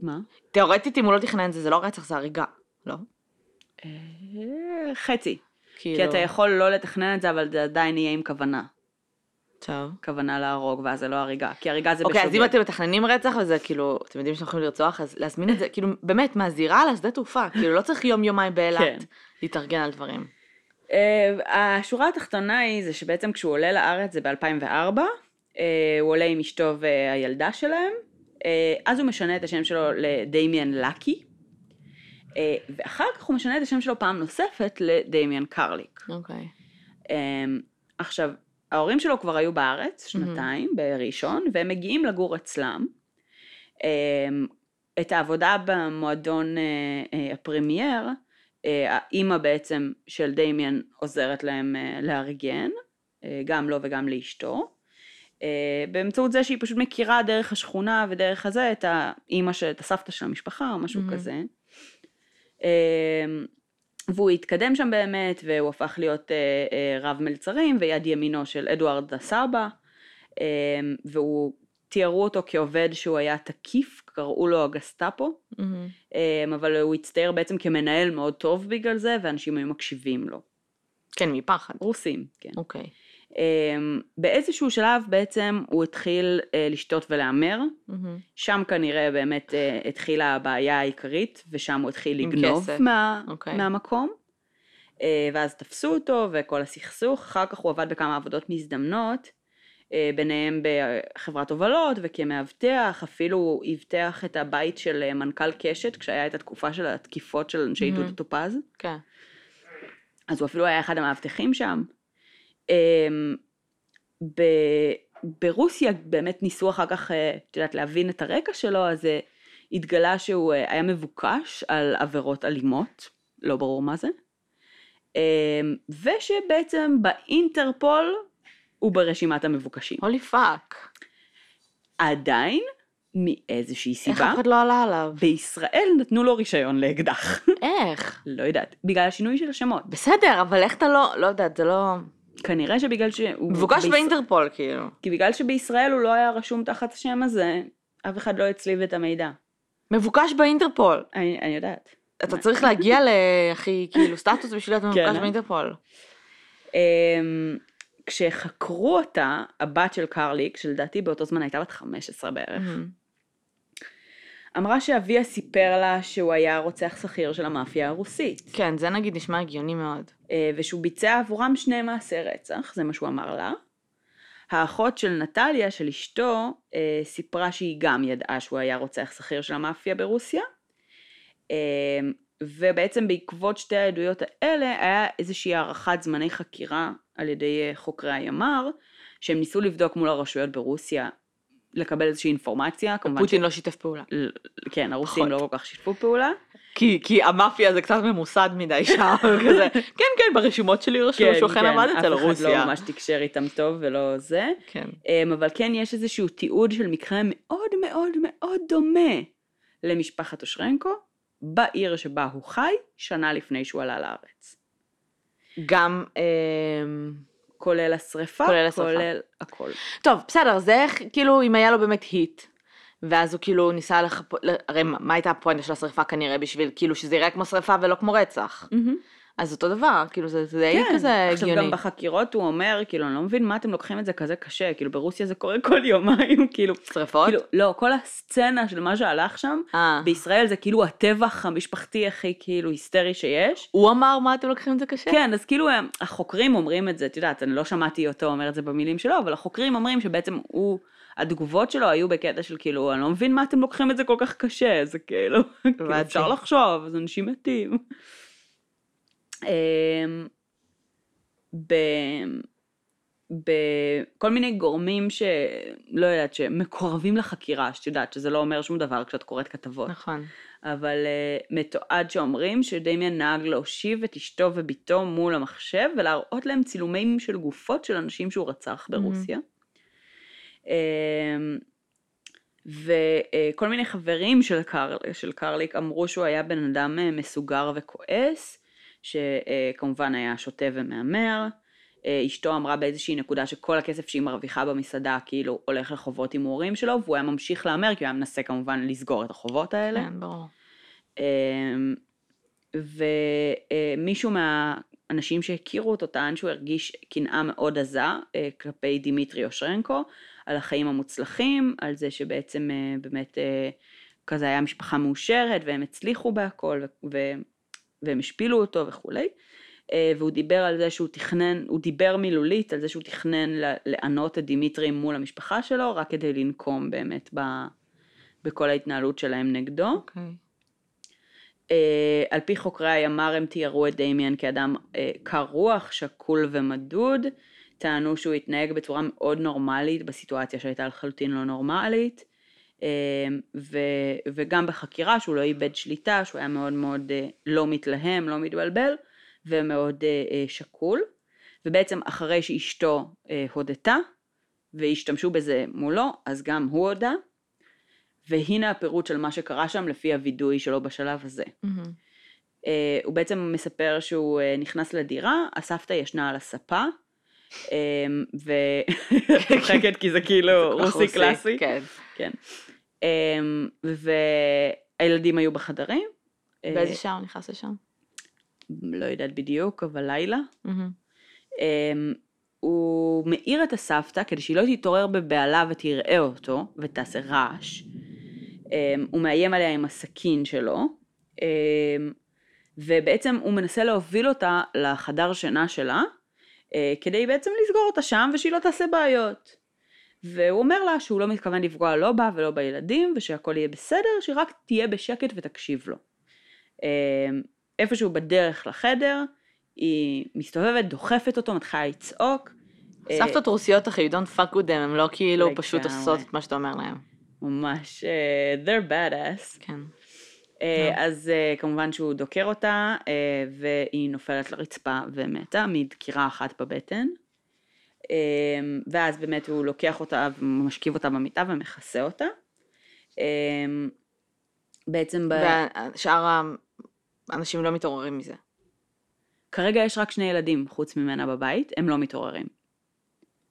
[SPEAKER 1] מה?
[SPEAKER 2] תיאורטית אם הוא לא תכנן את זה, זה לא רצח, זה הריגה. לא?
[SPEAKER 1] אה, חצי.
[SPEAKER 2] כאילו,
[SPEAKER 1] כי אתה יכול לא לתכנן את זה, אבל זה עדיין יהיה עם כוונה.
[SPEAKER 2] טוב.
[SPEAKER 1] כוונה להרוג, ואז זה לא הריגה. כי הריגה זה
[SPEAKER 2] אוקיי, אז אם
[SPEAKER 1] בשוגג.
[SPEAKER 2] אתם מתכננים רצח וזה כאילו, אתם יודעים שאתם יכולים לרצוח, אז להזמין את זה, כאילו, באמת, מהזירה לשדה תעופה, כאילו, לא צריך יום יומיים
[SPEAKER 1] כן.
[SPEAKER 2] באילת להתארגן על דברים.
[SPEAKER 1] אה, השורה התחתונה היא זה שבעצם כשהוא עולה לארץ זה ב-2004, הוא עולה עם אשתו והילדה שלהם, אה, אז הוא משנה את השם שלו לדמיאן לקי, אה, ואחר כך הוא משנה את השם שלו פעם נוספת לדמיאן קרליק.
[SPEAKER 2] אוקיי.
[SPEAKER 1] אמ, עכשיו, ההורים שלו כבר היו בארץ שנתיים, בראשון, והם מגיעים לגור אצלם. את העבודה במועדון אה, אה, הפרמייר אה, האימא בעצם של דמיאן עוזרת להם אה, לארגן, אה, גם לו וגם לאשתו. אה, באמצעות זה שהיא פשוט מכירה דרך השכונה ודרך הזה את האימא, של- את הסבתא של המשפחה או משהו
[SPEAKER 2] מהמם.
[SPEAKER 1] כזה. אה, והוא התקדם שם באמת, והוא הפך להיות אה, אה, רב מלצרים ויד ימינו של אדוארד הסבא, אה, והוא, תיארו אותו כעובד שהוא היה תקיף, קראו לו הגסטאפו,
[SPEAKER 2] מהמם.
[SPEAKER 1] אה, אבל הוא הצטייר בעצם כמנהל מאוד טוב בגלל זה, ואנשים היו מקשיבים לו.
[SPEAKER 2] כן, מפחד.
[SPEAKER 1] רוסים, כן.
[SPEAKER 2] אוקיי.
[SPEAKER 1] אמ, באיזשהו שלב בעצם הוא התחיל אה, לשתות ולהמר,
[SPEAKER 2] מהמם.
[SPEAKER 1] שם כנראה באמת אה, התחילה הבעיה העיקרית, ושם הוא התחיל לגנוב. מה,
[SPEAKER 2] אוקיי.
[SPEAKER 1] מהמקום. אה, ואז תפסו אותו וכל הסכסוך, אחר כך הוא עבד בכמה עבודות מזדמנות, ביניהם בחברת הובלות וכמאבטח, אפילו אבטח את הבית של אה, מנכ"ל קשת, כשהיה את התקופה של התקיפות של אנשי. דודו טופז.
[SPEAKER 2] כן.
[SPEAKER 1] אז הוא אפילו היה אחד המאבטחים שם. אמ, ברוסיה באמת ניסו אחר כך, אה, את יודעת, להבין את הרקע שלו, אז אה, התגלה שהוא אה, היה מבוקש על עבירות אלימות, לא ברור מה זה, אמ, ושבעצם באינטרפול הוא ברשימת המבוקשים.
[SPEAKER 2] holy fuck.
[SPEAKER 1] עדיין, מאיזושהי
[SPEAKER 2] איך
[SPEAKER 1] סיבה,
[SPEAKER 2] אף אחד לא עלה עליו?
[SPEAKER 1] בישראל נתנו לו רישיון לאקדח.
[SPEAKER 2] איך?
[SPEAKER 1] לא יודעת, בגלל השינוי של השמות.
[SPEAKER 2] בסדר, אבל איך אתה לא, לא יודעת, זה לא...
[SPEAKER 1] כנראה שבגלל שהוא...
[SPEAKER 2] מבוקש
[SPEAKER 1] בישראל-
[SPEAKER 2] באינטרפול, כאילו.
[SPEAKER 1] כי בגלל שבישראל הוא לא היה רשום תחת השם הזה, אף אחד לא הצליב את המידע.
[SPEAKER 2] מבוקש באינטרפול.
[SPEAKER 1] אני, אני יודעת.
[SPEAKER 2] אתה צריך להגיע להכי, כאילו, סטטוס בשביל להיות מבוקש
[SPEAKER 1] כן.
[SPEAKER 2] באינטרפול.
[SPEAKER 1] כשחקרו אותה, הבת של קרליק, שלדעתי באותו זמן הייתה בת 15 בערך. אמרה שאביה סיפר לה שהוא היה רוצח שכיר של המאפיה הרוסית,
[SPEAKER 2] כן, זה נגיד נשמע הגיוני מאוד.
[SPEAKER 1] אה, ושהוא ביצע עבורם שני מעשי רצח, זה מה שהוא אמר לה. האחות של נטליה, של אשתו, אה, סיפרה שהיא גם ידעה שהוא היה רוצח שכיר של המאפיה ברוסיה. אה, ובעצם בעקבות שתי העדויות האלה היה איזושהי הארכת זמני חקירה על ידי אה, חוקרי הימ"ר, שהם ניסו לבדוק מול הרשויות ברוסיה, לקבל איזושהי אינפורמציה, כמובן
[SPEAKER 2] פוטין לא שיתף פעולה.
[SPEAKER 1] ל- כן, הרוסים
[SPEAKER 2] פחות.
[SPEAKER 1] לא כל כך שיתפו פעולה.
[SPEAKER 2] כי, כי המאפיה זה קצת ממוסד מדי שם, כזה, כן, כן, ברשימות שלי רשום שהוא אכן עמד אצל
[SPEAKER 1] אף אחד
[SPEAKER 2] רוסיה.
[SPEAKER 1] לא ממש תקשר איתם טוב ולא זה.
[SPEAKER 2] כן.
[SPEAKER 1] אמ, אבל כן יש איזשהו תיעוד של מקרה מאוד מאוד מאוד דומה למשפחת אושרנקו, בעיר שבה הוא חי, שנה לפני שהוא עלה לארץ.
[SPEAKER 2] גם, אמ,
[SPEAKER 1] כולל השריפה,
[SPEAKER 2] כולל השריפה.
[SPEAKER 1] כולל הכל.
[SPEAKER 2] טוב, בסדר, זה איך, כאילו, אם היה לו באמת היט, ואז הוא כאילו ניסה לחפות, הרי מה מה הייתה הפואנטה של השריפה כנראה בשביל כאילו שזה יראה כמו שריפה ולא כמו רצח. אז אותו דבר, כאילו זה זה די כזה
[SPEAKER 1] כן. עכשיו
[SPEAKER 2] הגיוני.
[SPEAKER 1] גם בחקירות הוא אומר, כאילו, אני לא מבין מה אתם לוקחים את זה כזה קשה, כאילו ברוסיה זה קורה כל יומיים, כאילו,
[SPEAKER 2] שריפות?
[SPEAKER 1] כאילו, לא, כל הסצנה של מה שהלך שם,
[SPEAKER 2] אה.
[SPEAKER 1] בישראל זה כאילו הטבח המשפחתי הכי כאילו היסטרי שיש.
[SPEAKER 2] הוא אמר מה אתם לוקחים את זה קשה?
[SPEAKER 1] כן, אז כאילו הם- החוקרים אומרים את זה, את יודעת, אני לא שמעתי אותו אומר את זה במילים שלו, אבל החוקרים אומרים שבעצם הוא, התגובות שלו היו בקטע של כאילו, אני לא מבין מה אתם לוקחים את זה כל כך קשה, זה כאילו, כאילו. אפשר לחשוב, אז אנשים מתים. אמ, ב... בכל מיני גורמים שלא יודעת, שמקורבים לחקירה, שאת יודעת שזה לא אומר שום דבר כשאת קוראת כתבות.
[SPEAKER 2] נכון.
[SPEAKER 1] אבל uh, מתועד שאומרים שדמיאן נהג להושיב את אשתו וביתו מול המחשב ולהראות להם צילומים של גופות של אנשים שהוא רצח ברוסיה. Um, וכל מיני חברים של, קר, של קרליק אמרו שהוא היה בן אדם אה, מסוגר וכועס, שכמובן היה שוטה ומהמר. אה, אשתו אמרה באיזושהי נקודה שכל הכסף שהיא מרוויחה במסעדה כאילו הולך לחובות הימורים שלו, והוא היה ממשיך להמר כי הוא היה מנסה כמובן לסגור את החובות האלה.
[SPEAKER 2] כן, ברור.
[SPEAKER 1] אמ, ומישהו מהאנשים שהכירו אותו טען שהוא הרגיש קנאה מאוד עזה אה, כלפי דימיטרי אושרנקו, על החיים המוצלחים, על זה שבעצם אה, באמת אה, כזה היה משפחה מאושרת והם הצליחו בהכל ו- והם השפילו אותו וכולי. אה, והוא דיבר על זה שהוא תכנן, הוא דיבר מילולית על זה שהוא תכנן לענות את דימיטרי מול המשפחה שלו, רק כדי לנקום באמת ב- בכל ההתנהלות שלהם נגדו.
[SPEAKER 2] אוקיי.
[SPEAKER 1] אה, על פי חוקרי הימ"ר הם תיארו את דמיאן כאדם אה, קר רוח, שקול ומדוד, טענו שהוא התנהג בצורה מאוד נורמלית בסיטואציה שהייתה לחלוטין לא נורמלית, אה, ו, וגם בחקירה שהוא לא איבד שליטה, שהוא היה מאוד מאוד אה, לא מתלהם, לא מתבלבל, ומאוד אה, אה, שקול. ובעצם אחרי שאשתו הודתה, והשתמשו בזה מולו, אז גם הוא הודה. והנה הפירוט של מה שקרה שם לפי הווידוי שלו בשלב הזה. Uh, הוא בעצם מספר שהוא uh, נכנס לדירה, הסבתא ישנה על הספה, um, ו... צוחקת כי זה כאילו רוסי קלאסי.
[SPEAKER 2] כן.
[SPEAKER 1] כן. Um, והילדים היו בחדרים. אה,
[SPEAKER 2] באיזה שעה הוא נכנס לשם?
[SPEAKER 1] לא יודעת בדיוק, אבל לילה. Um, הוא מעיר את הסבתא כדי שהיא לא תתעורר בבהלה ותראה אותו ותעשה רעש. Um, הוא מאיים עליה עם הסכין שלו, ובעצם הוא מנסה להוביל אותה לחדר שינה שלה, uh, כדי בעצם לסגור אותה שם ושהיא לא תעשה בעיות. והוא אומר לה שהוא לא מתכוון לפגוע לא בה ולא בילדים, ושהכל יהיה בסדר, שהיא רק תהיה בשקט ותקשיב לו. Um, איפשהו בדרך לחדר, היא מסתובבת, דוחפת אותו, מתחילה לצעוק. אה,
[SPEAKER 2] סבתות רוסיות אחי, you don't fuck with them, הם לא כאילו. פשוט עושות את מה שאתה אומר להם.
[SPEAKER 1] ממש, אה, they're badass.
[SPEAKER 2] כן.
[SPEAKER 1] אה,
[SPEAKER 2] כן.
[SPEAKER 1] אז אה, כמובן שהוא דוקר אותה, אה, והיא נופלת לרצפה ומתה מדקירה אחת בבטן. אה, ואז באמת הוא לוקח אותה ומשכיב אותה במיטה ומכסה אותה. אה, בעצם ב...
[SPEAKER 2] ושאר האנשים לא מתעוררים מזה.
[SPEAKER 1] כרגע יש רק שני ילדים חוץ ממנה בבית, הם לא מתעוררים.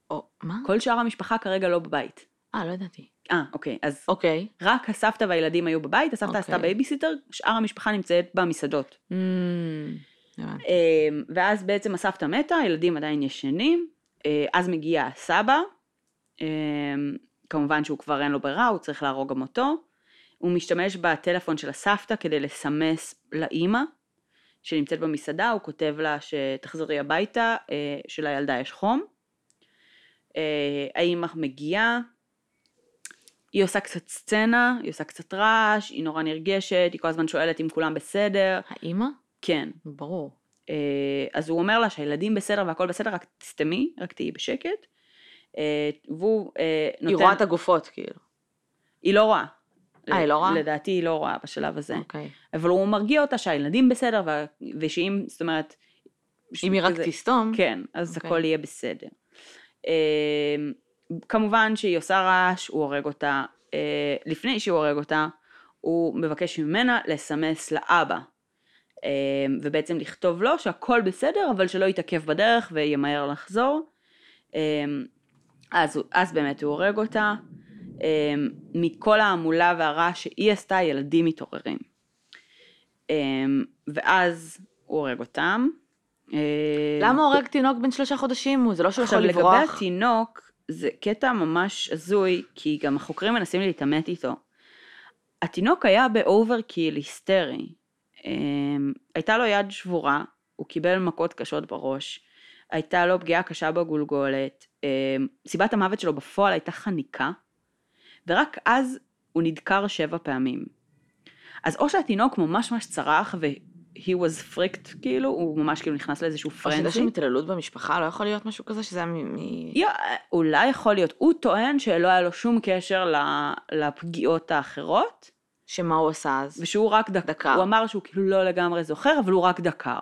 [SPEAKER 2] או, מה?
[SPEAKER 1] כל שאר המשפחה כרגע לא בבית.
[SPEAKER 2] אה, לא ידעתי.
[SPEAKER 1] אה, אוקיי, אז
[SPEAKER 2] אוקיי.
[SPEAKER 1] רק הסבתא והילדים היו בבית, הסבתא עשתה
[SPEAKER 2] אוקיי.
[SPEAKER 1] בייביסיטר, שאר המשפחה נמצאת במסעדות.
[SPEAKER 2] Mm.
[SPEAKER 1] אמ, ואז בעצם הסבתא מתה, הילדים עדיין ישנים, אז מגיע הסבא, אמ, כמובן שהוא כבר אין לו ברירה, הוא צריך להרוג גם אותו. הוא משתמש בטלפון של הסבתא כדי לסמס לאימא שנמצאת במסעדה, הוא כותב לה שתחזרי הביתה, אה, שלילדה יש חום. אה, האימא מגיעה, היא עושה קצת סצנה, היא עושה קצת רעש, היא נורא נרגשת, היא כל הזמן שואלת אם כולם בסדר.
[SPEAKER 2] האימא?
[SPEAKER 1] כן.
[SPEAKER 2] ברור.
[SPEAKER 1] אה, אז הוא אומר לה שהילדים בסדר והכל בסדר, רק תסתמי, רק תהיי בשקט. אה, והוא אה, נותן...
[SPEAKER 2] היא רואה את הגופות כאילו.
[SPEAKER 1] היא לא רואה.
[SPEAKER 2] אה, היא לא רואה?
[SPEAKER 1] לדעתי היא לא רואה בשלב הזה.
[SPEAKER 2] אוקיי.
[SPEAKER 1] אבל הוא מרגיע אותה שהילדים בסדר, ושאם, זאת אומרת...
[SPEAKER 2] אם היא רק תסתום.
[SPEAKER 1] כן, אז
[SPEAKER 2] אוקיי.
[SPEAKER 1] הכל יהיה בסדר. כמובן שהיא עושה רעש, הוא הורג אותה. לפני שהוא הורג אותה, הוא מבקש ממנה לסמס לאבא. אה, ובעצם לכתוב לו שהכל בסדר, אבל שלא יתעכב בדרך וימהר לחזור. אה, אז, אז באמת הוא הורג אותה. אה, מכל ההמולה והרעש שהיא עשתה, ילדים מתעוררים. ואז הוא הורג אותם.
[SPEAKER 2] למה הורג תינוק בן שלושה חודשים? זה לא שהוא
[SPEAKER 1] עכשיו
[SPEAKER 2] יכול
[SPEAKER 1] לגבי
[SPEAKER 2] לברוח.
[SPEAKER 1] התינוק, זה קטע ממש הזוי, כי גם החוקרים מנסים להתעמת איתו. התינוק היה ב overkill היסטרי. אמ, הייתה לו יד שבורה, הוא קיבל מכות קשות בראש, הייתה לו פגיעה קשה בגולגולת, אמ, סיבת המוות שלו בפועל הייתה חניקה, ורק אז הוא נדקר שבע פעמים. אז או שהתינוק ממש ממש צרח ו- he was freaked כאילו, הוא ממש כאילו נכנס לאיזשהו
[SPEAKER 2] או שזה
[SPEAKER 1] פרנזי.
[SPEAKER 2] התעללות במשפחה, לא יכול להיות משהו כזה שזה היה מ... מ-
[SPEAKER 1] יא, אולי יכול להיות. הוא טוען שלא היה לו שום קשר לפגיעות האחרות,
[SPEAKER 2] שמה הוא עשה אז?
[SPEAKER 1] ושהוא רק דק...
[SPEAKER 2] דקר.
[SPEAKER 1] הוא אמר שהוא כאילו לא לגמרי זוכר, אבל הוא רק דקר,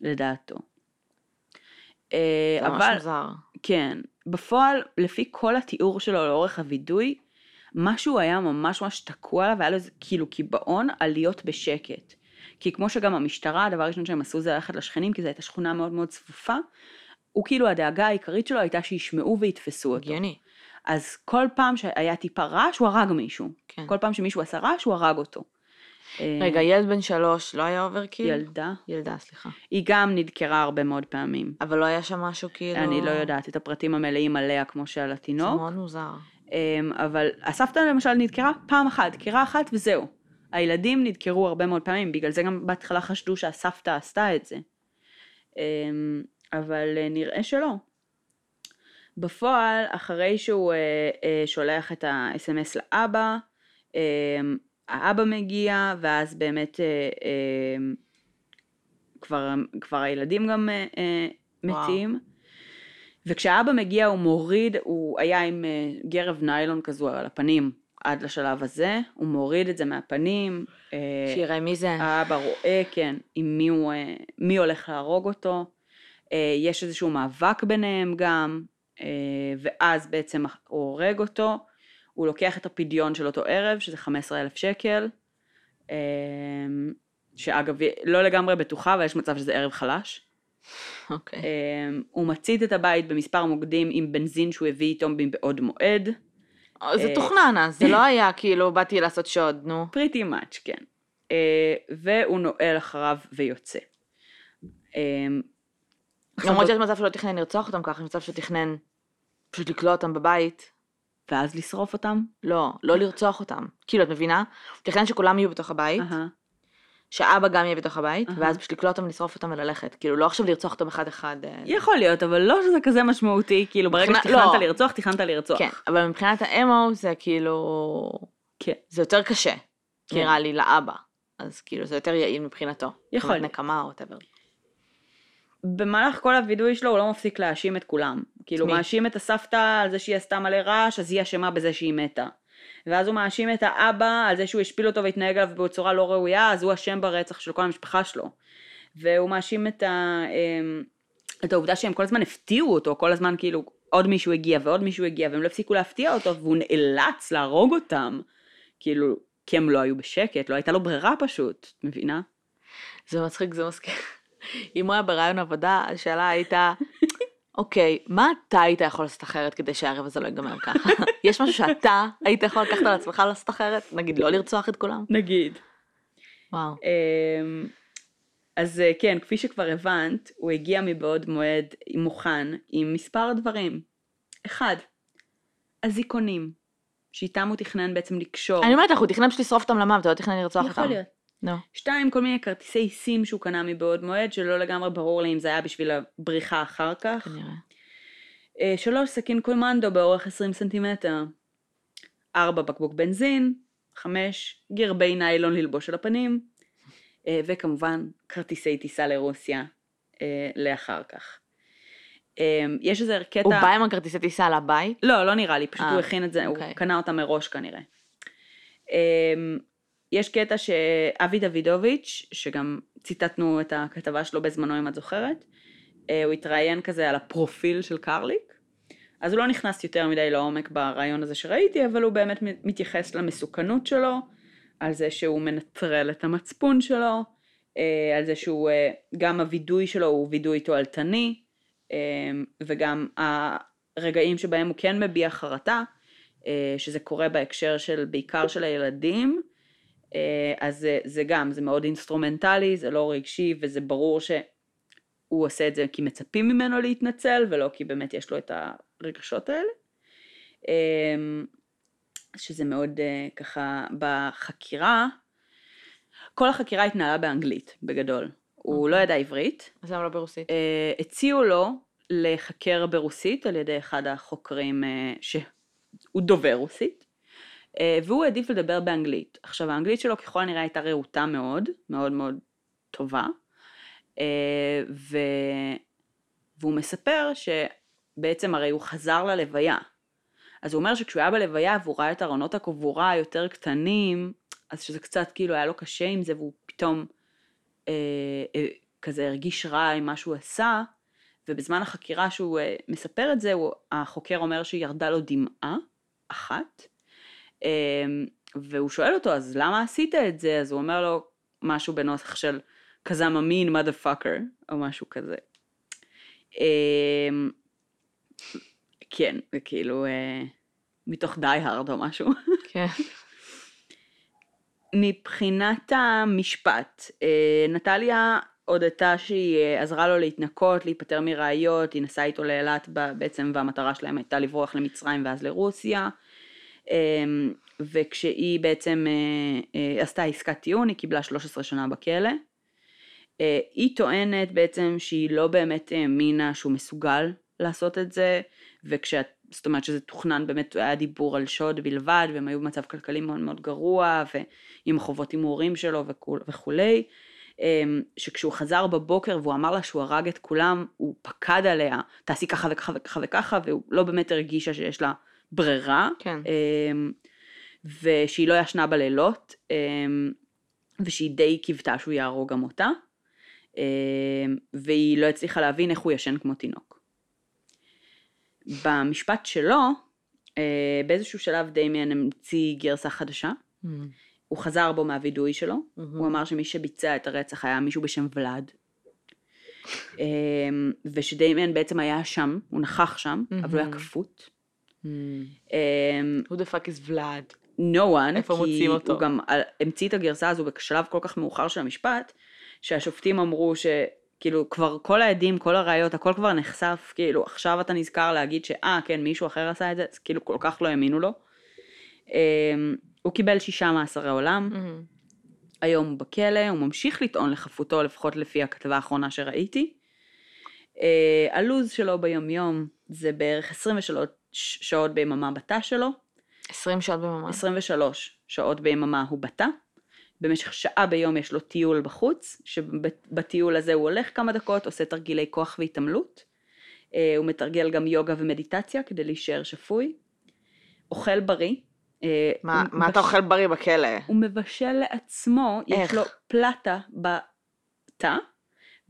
[SPEAKER 1] לדעתו. אה,
[SPEAKER 2] זה ממש
[SPEAKER 1] אבל,
[SPEAKER 2] מוזר.
[SPEAKER 1] כן, בפועל, לפי כל התיאור שלו לאורך הווידוי, משהו היה ממש ממש תקוע עליו, והיה לו איזה כאילו קיבעון על להיות בשקט. כי כמו שגם המשטרה, הדבר הראשון שהם עשו זה ללכת לשכנים, כי זו הייתה שכונה מאוד מאוד צפופה, הוא כאילו הדאגה העיקרית שלו הייתה שישמעו ויתפסו אותו.
[SPEAKER 2] הגיוני.
[SPEAKER 1] אז כל פעם שהיה טיפה רעש, הוא הרג מישהו.
[SPEAKER 2] כן.
[SPEAKER 1] כל פעם שמישהו עשה רעש, הוא הרג אותו. אה,
[SPEAKER 2] רגע, ילד בן שלוש לא היה overkill?
[SPEAKER 1] ילדה,
[SPEAKER 2] ילדה, סליחה.
[SPEAKER 1] היא גם נדקרה הרבה מאוד פעמים.
[SPEAKER 2] אבל לא היה שם משהו כאילו...
[SPEAKER 1] אני לא יודעת את הפרטים המלאים עליה כמו שעל
[SPEAKER 2] זה
[SPEAKER 1] התינוק,
[SPEAKER 2] מאוד מוזר.
[SPEAKER 1] אמ, אבל הסבתא למשל נדקרה פעם אחת, דקירה אחת וזהו. הילדים נדקרו הרבה מאוד פעמים, בגלל זה גם בהתחלה חשדו שהסבתא עשתה את זה. אמ, אבל אה, נראה שלא. בפועל, אחרי שהוא אה, אה, שולח את ה-SMS לאבא, אה, האבא מגיע, ואז באמת אה, אה, כבר, כבר הילדים גם אה, אה,
[SPEAKER 2] וואו.
[SPEAKER 1] מתים. וכשהאבא מגיע הוא מוריד, הוא היה עם אה, גרב ניילון כזו על הפנים, עד לשלב הזה, הוא מוריד את זה מהפנים. אה,
[SPEAKER 2] שיראה מי זה.
[SPEAKER 1] האבא רואה, כן, עם מי, הוא, אה, מי הולך להרוג אותו. אה, יש איזשהו מאבק ביניהם גם, ואז בעצם הוא הורג אותו. הוא לוקח את הפדיון של אותו ערב, שזה 15,000 שקל. אה, שאגב, לא לגמרי בטוחה, אבל יש מצב שזה ערב חלש.
[SPEAKER 2] אוקיי.
[SPEAKER 1] אה, הוא מצית את הבית במספר מוקדים עם בנזין שהוא הביא איתו מבעוד מועד.
[SPEAKER 2] זה
[SPEAKER 1] אה,
[SPEAKER 2] תוכנן אז, זה לא היה כאילו באתי לעשות שוד, נו.
[SPEAKER 1] פריטי מאץ', כן. אה, והוא נועל אחריו ויוצא.
[SPEAKER 2] למרות שיש מצב שהוא לא תכנן לרצוח אותם ככה, יש מצב שהוא תכנן פשוט לכלוא אותם בבית.
[SPEAKER 1] ואז לשרוף אותם?
[SPEAKER 2] לא, לא לרצוח אותם. כאילו, את מבינה? הוא תכנן שכולם יהיו בתוך הבית. שאבא גם יהיה בתוך הבית. ואז פשוט לכלוא אותם, לשרוף אותם וללכת. כאילו, לא עכשיו לרצוח אותם אחד-אחד. אה,
[SPEAKER 1] יכול להיות, אבל לא שזה כזה משמעותי, כאילו ברגע שתכננת
[SPEAKER 2] לא.
[SPEAKER 1] לרצוח, תכננת לרצוח.
[SPEAKER 2] כן, אבל מבחינת האמו זה כאילו...
[SPEAKER 1] כן.
[SPEAKER 2] זה יותר קשה,
[SPEAKER 1] כן.
[SPEAKER 2] נראה לי, לאבא. אז כאילו, זה יותר יעיל מבחינתו.
[SPEAKER 1] יכול להיות.
[SPEAKER 2] נקמה או whatever.
[SPEAKER 1] במהלך כל הווידוי שלו הוא לא מפסיק להאשים את כולם. כאילו
[SPEAKER 2] מי?
[SPEAKER 1] מאשים את הסבתא על זה שהיא עשתה מלא רעש, אז היא אשמה בזה שהיא מתה. ואז הוא מאשים את האבא על זה שהוא השפיל אותו והתנהג עליו בצורה לא ראויה, אז הוא אשם ברצח של כל המשפחה שלו. והוא מאשים את, ה, אמ, את העובדה שהם כל הזמן הפתיעו אותו, כל הזמן כאילו עוד מישהו הגיע ועוד מישהו הגיע, והם לא הפסיקו להפתיע אותו, והוא נאלץ להרוג אותם. כאילו, כי הם לא היו בשקט, לא הייתה לו ברירה פשוט, מבינה?
[SPEAKER 2] זה מצחיק, זה מזכיר. אם הוא היה ברעיון עבודה, השאלה הייתה, אוקיי, מה אתה היית יכול לעשות אחרת כדי שהערב הזה לא ייגמר ככה? יש משהו שאתה היית יכול לקחת על עצמך לעשות אחרת? נגיד, לא לרצוח את כולם?
[SPEAKER 1] נגיד.
[SPEAKER 2] וואו.
[SPEAKER 1] אמ, אז אה, כן, כפי שכבר הבנת, הוא הגיע מבעוד מועד מוכן עם מספר דברים. אחד, אזיקונים, שאיתם הוא תכנן בעצם לקשור.
[SPEAKER 2] אני אומרת לך, הוא תכנן פשוט לשרוף אותם למוות, הוא לא תכנן לרצוח אותם.
[SPEAKER 1] יכול להיות.
[SPEAKER 2] נו.
[SPEAKER 1] שתיים, כל מיני כרטיסי סים שהוא קנה מבעוד מועד, שלא לגמרי ברור לי אם זה היה בשביל הבריחה אחר כך.
[SPEAKER 2] כנראה.
[SPEAKER 1] אה, שלוש, סכין קומנדו באורך 20 סנטימטר. ארבע, בקבוק בנזין. חמש, גרבי ניילון ללבוש על הפנים. אה, וכמובן, כרטיסי טיסה לרוסיה אה, לאחר כך. יש איזה קטע...
[SPEAKER 2] הוא בא עם הכרטיסי טיסה לבית?
[SPEAKER 1] לא, לא נראה לי, פשוט
[SPEAKER 2] אה,
[SPEAKER 1] הוא הכין את זה,
[SPEAKER 2] אוקיי.
[SPEAKER 1] הוא קנה אותה מראש כנראה. יש קטע שאבי דוידוביץ', שגם ציטטנו את הכתבה שלו בזמנו אם את זוכרת, אה, הוא התראיין כזה על הפרופיל של קרליק, אז הוא לא נכנס יותר מדי לעומק ברעיון הזה שראיתי, אבל הוא באמת מתייחס למסוכנות שלו, על זה שהוא מנטרל את המצפון שלו, אה, על זה שהוא, אה, גם הווידוי שלו הוא וידוי תועלתני, וגם הרגעים שבהם הוא כן מביע חרטה, שזה קורה בהקשר של, בעיקר של הילדים, אז זה, זה גם, זה מאוד אינסטרומנטלי, זה לא רגשי, וזה ברור שהוא עושה את זה כי מצפים ממנו להתנצל, ולא כי באמת יש לו את הרגשות האלה. אה, שזה מאוד אה, ככה בחקירה, כל החקירה התנהלה באנגלית, בגדול. הוא לא ידע עברית,
[SPEAKER 2] אז למה לא ברוסית?
[SPEAKER 1] אה, הציעו לו לחקר ברוסית על ידי אחד החוקרים אה, שהוא דובר רוסית, אה, והוא העדיף לדבר באנגלית. עכשיו האנגלית שלו ככל הנראה הייתה רהוטה מאוד, מאוד מאוד טובה, אה, ו... והוא מספר שבעצם הרי הוא חזר ללוויה. אז הוא אומר שכשהוא היה בלוויה והוא ראה את ארונות הקבורה היותר קטנים, אז שזה קצת כאילו היה לו קשה עם זה והוא פתאום אה, אה, כזה הרגיש רע עם מה שהוא עשה, ובזמן החקירה שהוא אה, מספר את זה, הוא, החוקר אומר שירדה לו דמעה אחת, אה, והוא שואל אותו, אז למה עשית את זה? אז הוא אומר לו משהו בנוסח של כזה ממין motherfucker, או משהו כזה. אה, כן, זה כאילו אה, מתוך די הרד או משהו.
[SPEAKER 2] כן.
[SPEAKER 1] מבחינת המשפט, אה, נטליה הודתה שהיא אה, עזרה לו להתנקות, להיפטר מראיות, היא נסעה איתו לאילת בעצם, והמטרה שלהם הייתה לברוח למצרים ואז לרוסיה. אה, וכשהיא בעצם אה, אה, עשתה עסקת טיעון, היא קיבלה 13 שנה בכלא. אה, היא טוענת בעצם שהיא לא באמת האמינה שהוא מסוגל לעשות את זה, וכשאת, זאת אומרת שזה תוכנן, באמת היה דיבור על שוד בלבד, והם היו במצב כלכלי מאוד מאוד גרוע, ועם החובות הימורים שלו וכול, וכולי. אמ, שכשהוא חזר בבוקר והוא אמר לה שהוא הרג את כולם, הוא פקד עליה, תעשי ככה וככה וככה וככה, והוא לא באמת הרגישה שיש לה ברירה.
[SPEAKER 2] כן.
[SPEAKER 1] אמ, ושהיא לא ישנה בלילות, אמ, ושהיא די קיוותה שהוא יהרוג גם אותה, אמ, והיא לא הצליחה להבין איך הוא ישן כמו תינוק. במשפט שלו, אה, באיזשהו שלב דמיאן המציא גרסה חדשה,
[SPEAKER 2] Mm.
[SPEAKER 1] הוא חזר בו מהווידוי שלו,
[SPEAKER 2] מהמם.
[SPEAKER 1] הוא אמר שמי שביצע את הרצח היה מישהו בשם ולאד. ושדמיאן בעצם היה שם, הוא נכח שם, אבל הוא היה
[SPEAKER 2] מהמם.
[SPEAKER 1] כפות. אמ,
[SPEAKER 2] Who the fuck is Vlad?
[SPEAKER 1] no one,
[SPEAKER 2] איפה
[SPEAKER 1] כי
[SPEAKER 2] מוצאים אותו?
[SPEAKER 1] הוא גם אה, המציא את הגרסה הזו בשלב כל כך מאוחר של המשפט, שהשופטים אמרו שכאילו כבר כל העדים, כל הראיות, הכל כבר נחשף, כאילו עכשיו אתה נזכר להגיד שאה כן מישהו אחר עשה את זה, אז כאילו כל כך לא האמינו לו. אמ, הוא קיבל שישה מאסרי עולם,
[SPEAKER 2] Mm.
[SPEAKER 1] היום הוא בכלא, הוא ממשיך לטעון לחפותו לפחות לפי הכתבה האחרונה שראיתי. אה, הלו"ז שלו ביום יום זה בערך 23 שעות ביממה בתא שלו,
[SPEAKER 2] 20 שעות ביממה.
[SPEAKER 1] 23 שעות ביממה הוא בתא. במשך שעה ביום יש לו טיול בחוץ, שבטיול הזה הוא הולך כמה דקות, עושה תרגילי כוח והתעמלות. אה, הוא מתרגל גם יוגה ומדיטציה כדי להישאר שפוי. אוכל בריא. אה,
[SPEAKER 2] מה
[SPEAKER 1] הוא
[SPEAKER 2] מה אתה
[SPEAKER 1] מבש-
[SPEAKER 2] אוכל בריא בכלא?
[SPEAKER 1] הוא מבשל לעצמו,
[SPEAKER 2] איך?
[SPEAKER 1] יש לו פלטה בתא,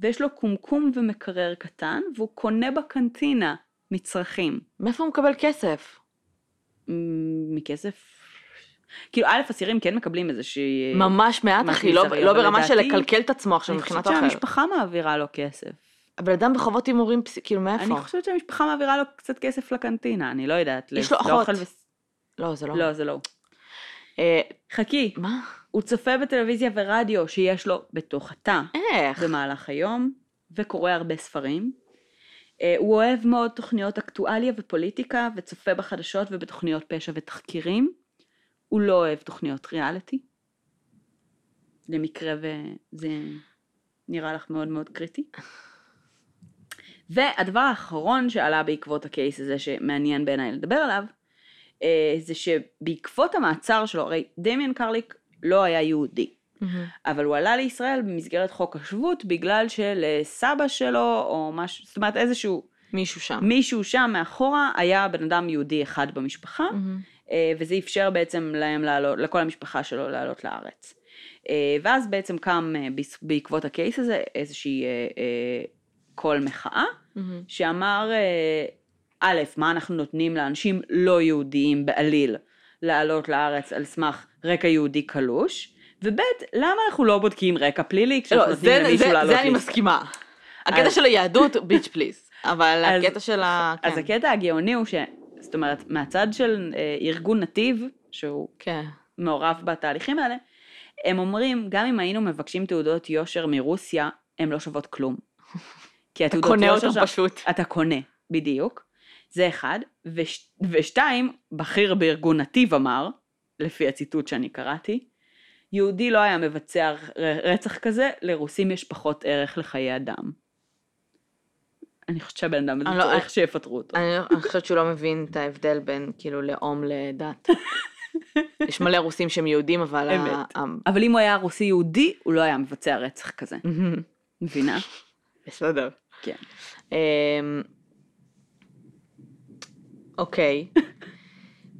[SPEAKER 1] ויש לו קומקום ומקרר קטן, והוא קונה בקנטינה מצרכים.
[SPEAKER 2] מאיפה הוא מקבל כסף?
[SPEAKER 1] מכסף? כאילו, א', אסירים כן מקבלים איזושהי...
[SPEAKER 2] ממש מעט אחי, לא- לא ברמה של לקלקל את עצמו עכשיו
[SPEAKER 1] אני
[SPEAKER 2] מבחינת
[SPEAKER 1] חושבת
[SPEAKER 2] אוכל.
[SPEAKER 1] שהמשפחה מעבירה לו כסף.
[SPEAKER 2] הבן אדם בחובות הימורים, כאילו מאיפה?
[SPEAKER 1] אני חושבת שהמשפחה מעבירה לו קצת כסף לקנטינה, אני לא יודעת.
[SPEAKER 2] יש לו
[SPEAKER 1] לאוכל
[SPEAKER 2] אחות. לא, זה לא.
[SPEAKER 1] לא, זה לא.
[SPEAKER 2] אה,
[SPEAKER 1] חכי,
[SPEAKER 2] מה?
[SPEAKER 1] הוא צופה בטלוויזיה ורדיו שיש לו בתוך התא.
[SPEAKER 2] איך?
[SPEAKER 1] במהלך היום, וקורא הרבה ספרים. אה, הוא אוהב מאוד תוכניות אקטואליה ופוליטיקה, וצופה בחדשות ובתוכניות פשע ותחקירים. הוא לא אוהב תוכניות ריאליטי. למקרה וזה נראה לך מאוד מאוד קריטי. והדבר האחרון שעלה בעקבות הקייס הזה, שמעניין בעיניי לדבר עליו, אה, זה שבעקבות המעצר שלו, הרי דמיאן קרליק לא היה יהודי.
[SPEAKER 2] מהמם.
[SPEAKER 1] אבל הוא עלה לישראל במסגרת חוק השבות בגלל שלסבא שלו או משהו, זאת אומרת איזשהו
[SPEAKER 2] מישהו שם.
[SPEAKER 1] מישהו שם מאחורה היה בן אדם יהודי אחד במשפחה. אה, וזה אפשר בעצם להם לעלות, לכל המשפחה שלו לעלות לארץ. אה, ואז בעצם קם אה, בעקבות הקייס הזה איזושהי אה, אה, קול מחאה
[SPEAKER 2] מהמם.
[SPEAKER 1] שאמר אה, א', מה אנחנו נותנים לאנשים לא יהודיים בעליל לעלות לארץ על סמך רקע יהודי קלוש, וב', למה אנחנו לא בודקים רקע פלילי כשאנחנו
[SPEAKER 2] לא,
[SPEAKER 1] נותנים
[SPEAKER 2] זה-
[SPEAKER 1] למישהו
[SPEAKER 2] זה-
[SPEAKER 1] לעלות
[SPEAKER 2] זה אני
[SPEAKER 1] לישראל?
[SPEAKER 2] מסכימה. הקטע
[SPEAKER 1] אז-
[SPEAKER 2] של היהדות, ביץ' פליז. אבל
[SPEAKER 1] אז-
[SPEAKER 2] הקטע של ה...
[SPEAKER 1] אז
[SPEAKER 2] כן.
[SPEAKER 1] הקטע הגאוני הוא ש... זאת אומרת, מהצד של אה, ארגון נתיב, שהוא
[SPEAKER 2] כן.
[SPEAKER 1] מעורב בתהליכים האלה, הם אומרים, גם אם היינו מבקשים תעודות יושר מרוסיה, הן לא שוות כלום. כי
[SPEAKER 2] אתה
[SPEAKER 1] התעודות
[SPEAKER 2] קונה
[SPEAKER 1] יושר
[SPEAKER 2] אותם
[SPEAKER 1] שם-
[SPEAKER 2] פשוט.
[SPEAKER 1] אתה קונה, בדיוק. זה אחד. וש... ושתיים, בכיר בארגון נתיב אמר, לפי הציטוט שאני קראתי, יהודי לא היה מבצע רצח כזה, לרוסים יש פחות ערך לחיי אדם. אני חושבת שהבן אדם הזה
[SPEAKER 2] לא-
[SPEAKER 1] צריך שיפטרו אותו.
[SPEAKER 2] אני אני חושבת שהוא לא מבין את ההבדל בין כאילו לאום לדת. יש מלא רוסים שהם יהודים, אבל...
[SPEAKER 1] אמת. אבל אם הוא היה רוסי יהודי, הוא לא היה מבצע רצח כזה. מבינה?
[SPEAKER 2] בסדר.
[SPEAKER 1] כן.
[SPEAKER 2] אמ, אוקיי.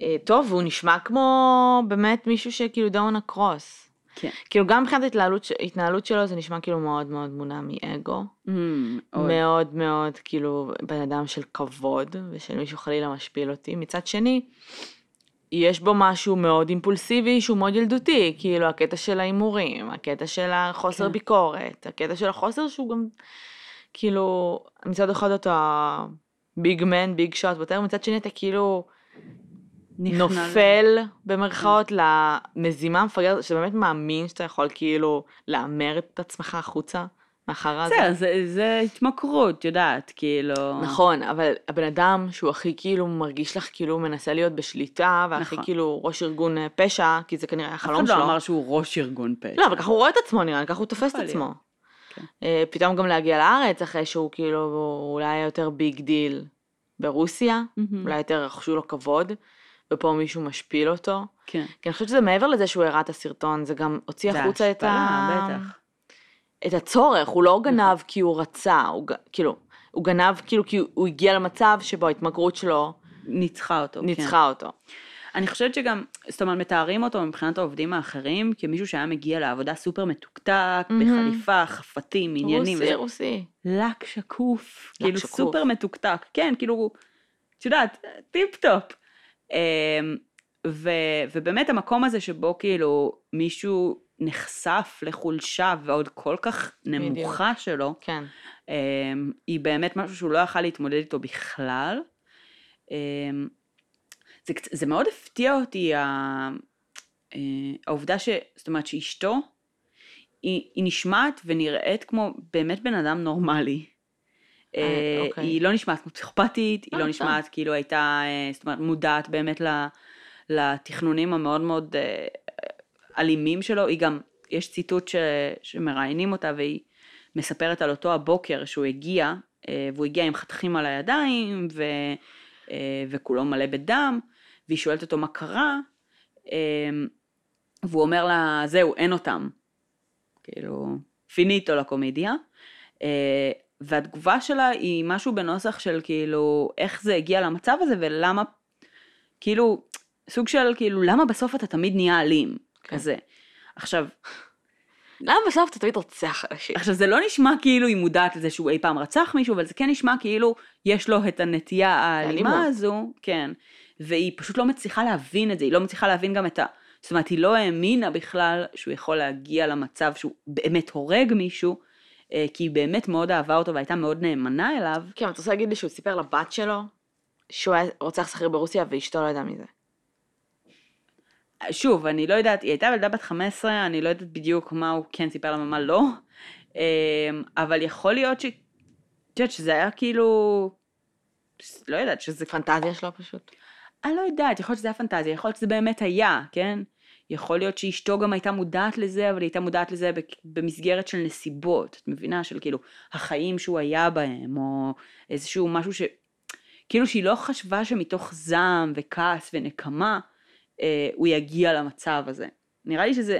[SPEAKER 2] אה, טוב, הוא נשמע כמו באמת מישהו שכאילו דאון הקרוס.
[SPEAKER 1] כן.
[SPEAKER 2] כאילו גם מבחינת ההתנהלות ההתנהלות שלו זה נשמע כאילו מאוד מאוד מונע מאגו.
[SPEAKER 1] Mm, מאוד.
[SPEAKER 2] מאוד כאילו בן אדם של כבוד ושל מישהו חלילה משפיל אותי. מצד שני, יש בו משהו מאוד אימפולסיבי שהוא מאוד ילדותי, כאילו הקטע של ההימורים, הקטע של החוסר
[SPEAKER 1] כן.
[SPEAKER 2] ביקורת, הקטע של החוסר שהוא גם, כאילו, מצד אחד אתה ביג מן, ביג שוט, מצד שני אתה כאילו נופל במרכאות למזימה המפגרת, שאתה באמת מאמין שאתה יכול כאילו להמר את עצמך החוצה מהחרא הזה.
[SPEAKER 1] בסדר, זה- זה התמכרות, יודעת, כאילו...
[SPEAKER 2] נכון, אבל הבן אדם שהוא הכי כאילו מרגיש לך כאילו מנסה להיות בשליטה, והכי
[SPEAKER 1] נכון.
[SPEAKER 2] כאילו ראש ארגון אה, פשע, כי זה כנראה
[SPEAKER 1] אף
[SPEAKER 2] החלום
[SPEAKER 1] אחד לא
[SPEAKER 2] שלו.
[SPEAKER 1] אמר שהוא ראש ארגון פשע.
[SPEAKER 2] לא, אבל ככה הוא רואה את עצמו נראה לי, ככה הוא תופס את עצמו.
[SPEAKER 1] כן.
[SPEAKER 2] אה, פתאום גם להגיע לארץ אחרי שהוא כאילו אולי יותר big deal ברוסיה,
[SPEAKER 1] מהמם.
[SPEAKER 2] אולי יותר רכשו לו כבוד, ופה מישהו משפיל אותו.
[SPEAKER 1] כן.
[SPEAKER 2] כי אני חושבת שזה מעבר לזה שהוא הראה את הסרטון, זה גם הוציא החוצה את, ה...
[SPEAKER 1] בטח.
[SPEAKER 2] את הצורך, הוא לא גנב כי הוא רצה, הוא. כאילו, הוא גנב כאילו כי הוא הגיע למצב שבו ההתמכרות שלו
[SPEAKER 1] ניצחה אותו. כן.
[SPEAKER 2] ניצחה אותו.
[SPEAKER 1] אני חושבת שגם, זאת אומרת, מתארים אותו מבחינת העובדים האחרים כמישהו שהיה מגיע לעבודה סופר מתוקתק,
[SPEAKER 2] מהמם.
[SPEAKER 1] בחליפה, חפתים, עניינים.
[SPEAKER 2] רוסי,
[SPEAKER 1] וזה.
[SPEAKER 2] רוסי.
[SPEAKER 1] לק שקוף,
[SPEAKER 2] לק
[SPEAKER 1] כאילו
[SPEAKER 2] שקוף.
[SPEAKER 1] סופר מתוקתק, כן, כאילו, את יודעת, טיפ טופ. אמ, ו, ובאמת המקום הזה שבו כאילו מישהו נחשף לחולשה ועוד כל כך נמוכה שלו,
[SPEAKER 2] כן.
[SPEAKER 1] אמ, היא באמת משהו שהוא לא יכל להתמודד איתו בכלל. אמ, זה, זה מאוד הפתיע אותי אה, העובדה ש... זאת אומרת שאשתו, היא, היא נשמעת ונראית כמו באמת בן אדם נורמלי.
[SPEAKER 2] אה,
[SPEAKER 1] אה,
[SPEAKER 2] אוקיי.
[SPEAKER 1] היא לא נשמעת כמו פסיכופתית, היא
[SPEAKER 2] אה,
[SPEAKER 1] לא
[SPEAKER 2] טוב.
[SPEAKER 1] נשמעת כאילו הייתה, אה, זאת אומרת, מודעת באמת לתכנונים המאוד מאוד אה, אלימים שלו. היא גם, יש ציטוט ש, שמראיינים אותה והיא מספרת על אותו הבוקר שהוא הגיע, אה, והוא הגיע עם חתכים על הידיים, ו, אה, וכולו מלא בדם, והיא שואלת אותו מה קרה, אה, והוא אומר לה, זהו, אין אותם. כאילו, פיניטו לקומדיה. והתגובה שלה היא משהו בנוסח של כאילו, איך זה הגיע למצב הזה ולמה, כאילו, סוג של כאילו, למה בסוף אתה תמיד נהיה אלים,
[SPEAKER 2] כן.
[SPEAKER 1] כזה. עכשיו,
[SPEAKER 2] למה בסוף אתה תמיד רוצח אנשים?
[SPEAKER 1] עכשיו זה לא נשמע כאילו היא מודעת לזה שהוא אי פעם רצח מישהו, אבל זה כן נשמע כאילו יש לו את הנטייה האלימה. הזו, כן, והיא פשוט לא מצליחה להבין את זה, היא לא מצליחה להבין גם את ה... זאת אומרת, היא לא האמינה בכלל שהוא יכול להגיע למצב שהוא באמת הורג מישהו, כי היא באמת מאוד אהבה אותו והייתה מאוד נאמנה אליו.
[SPEAKER 2] כן, אתה רוצה להגיד לי שהוא סיפר לבת שלו שהוא היה רוצח שכיר ברוסיה ואשתו לא ידעה מזה.
[SPEAKER 1] שוב, אני לא יודעת, היא הייתה ילדה בת 15, אני לא יודעת בדיוק מה הוא כן סיפר לה ומה לא, אה, אבל יכול להיות ש... את יודעת שזה היה כאילו... לא יודעת, שזה
[SPEAKER 2] פנטזיה שלו פשוט.
[SPEAKER 1] אני לא יודעת, יכול להיות שזה היה פנטזיה, יכול להיות שזה באמת היה, כן? יכול להיות שאשתו גם הייתה מודעת לזה, אבל היא הייתה מודעת לזה במסגרת של נסיבות, את מבינה? של כאילו החיים שהוא היה בהם, או איזשהו משהו ש... כאילו שהיא לא חשבה שמתוך זעם וכעס ונקמה, אה, הוא יגיע למצב הזה. נראה לי שזה...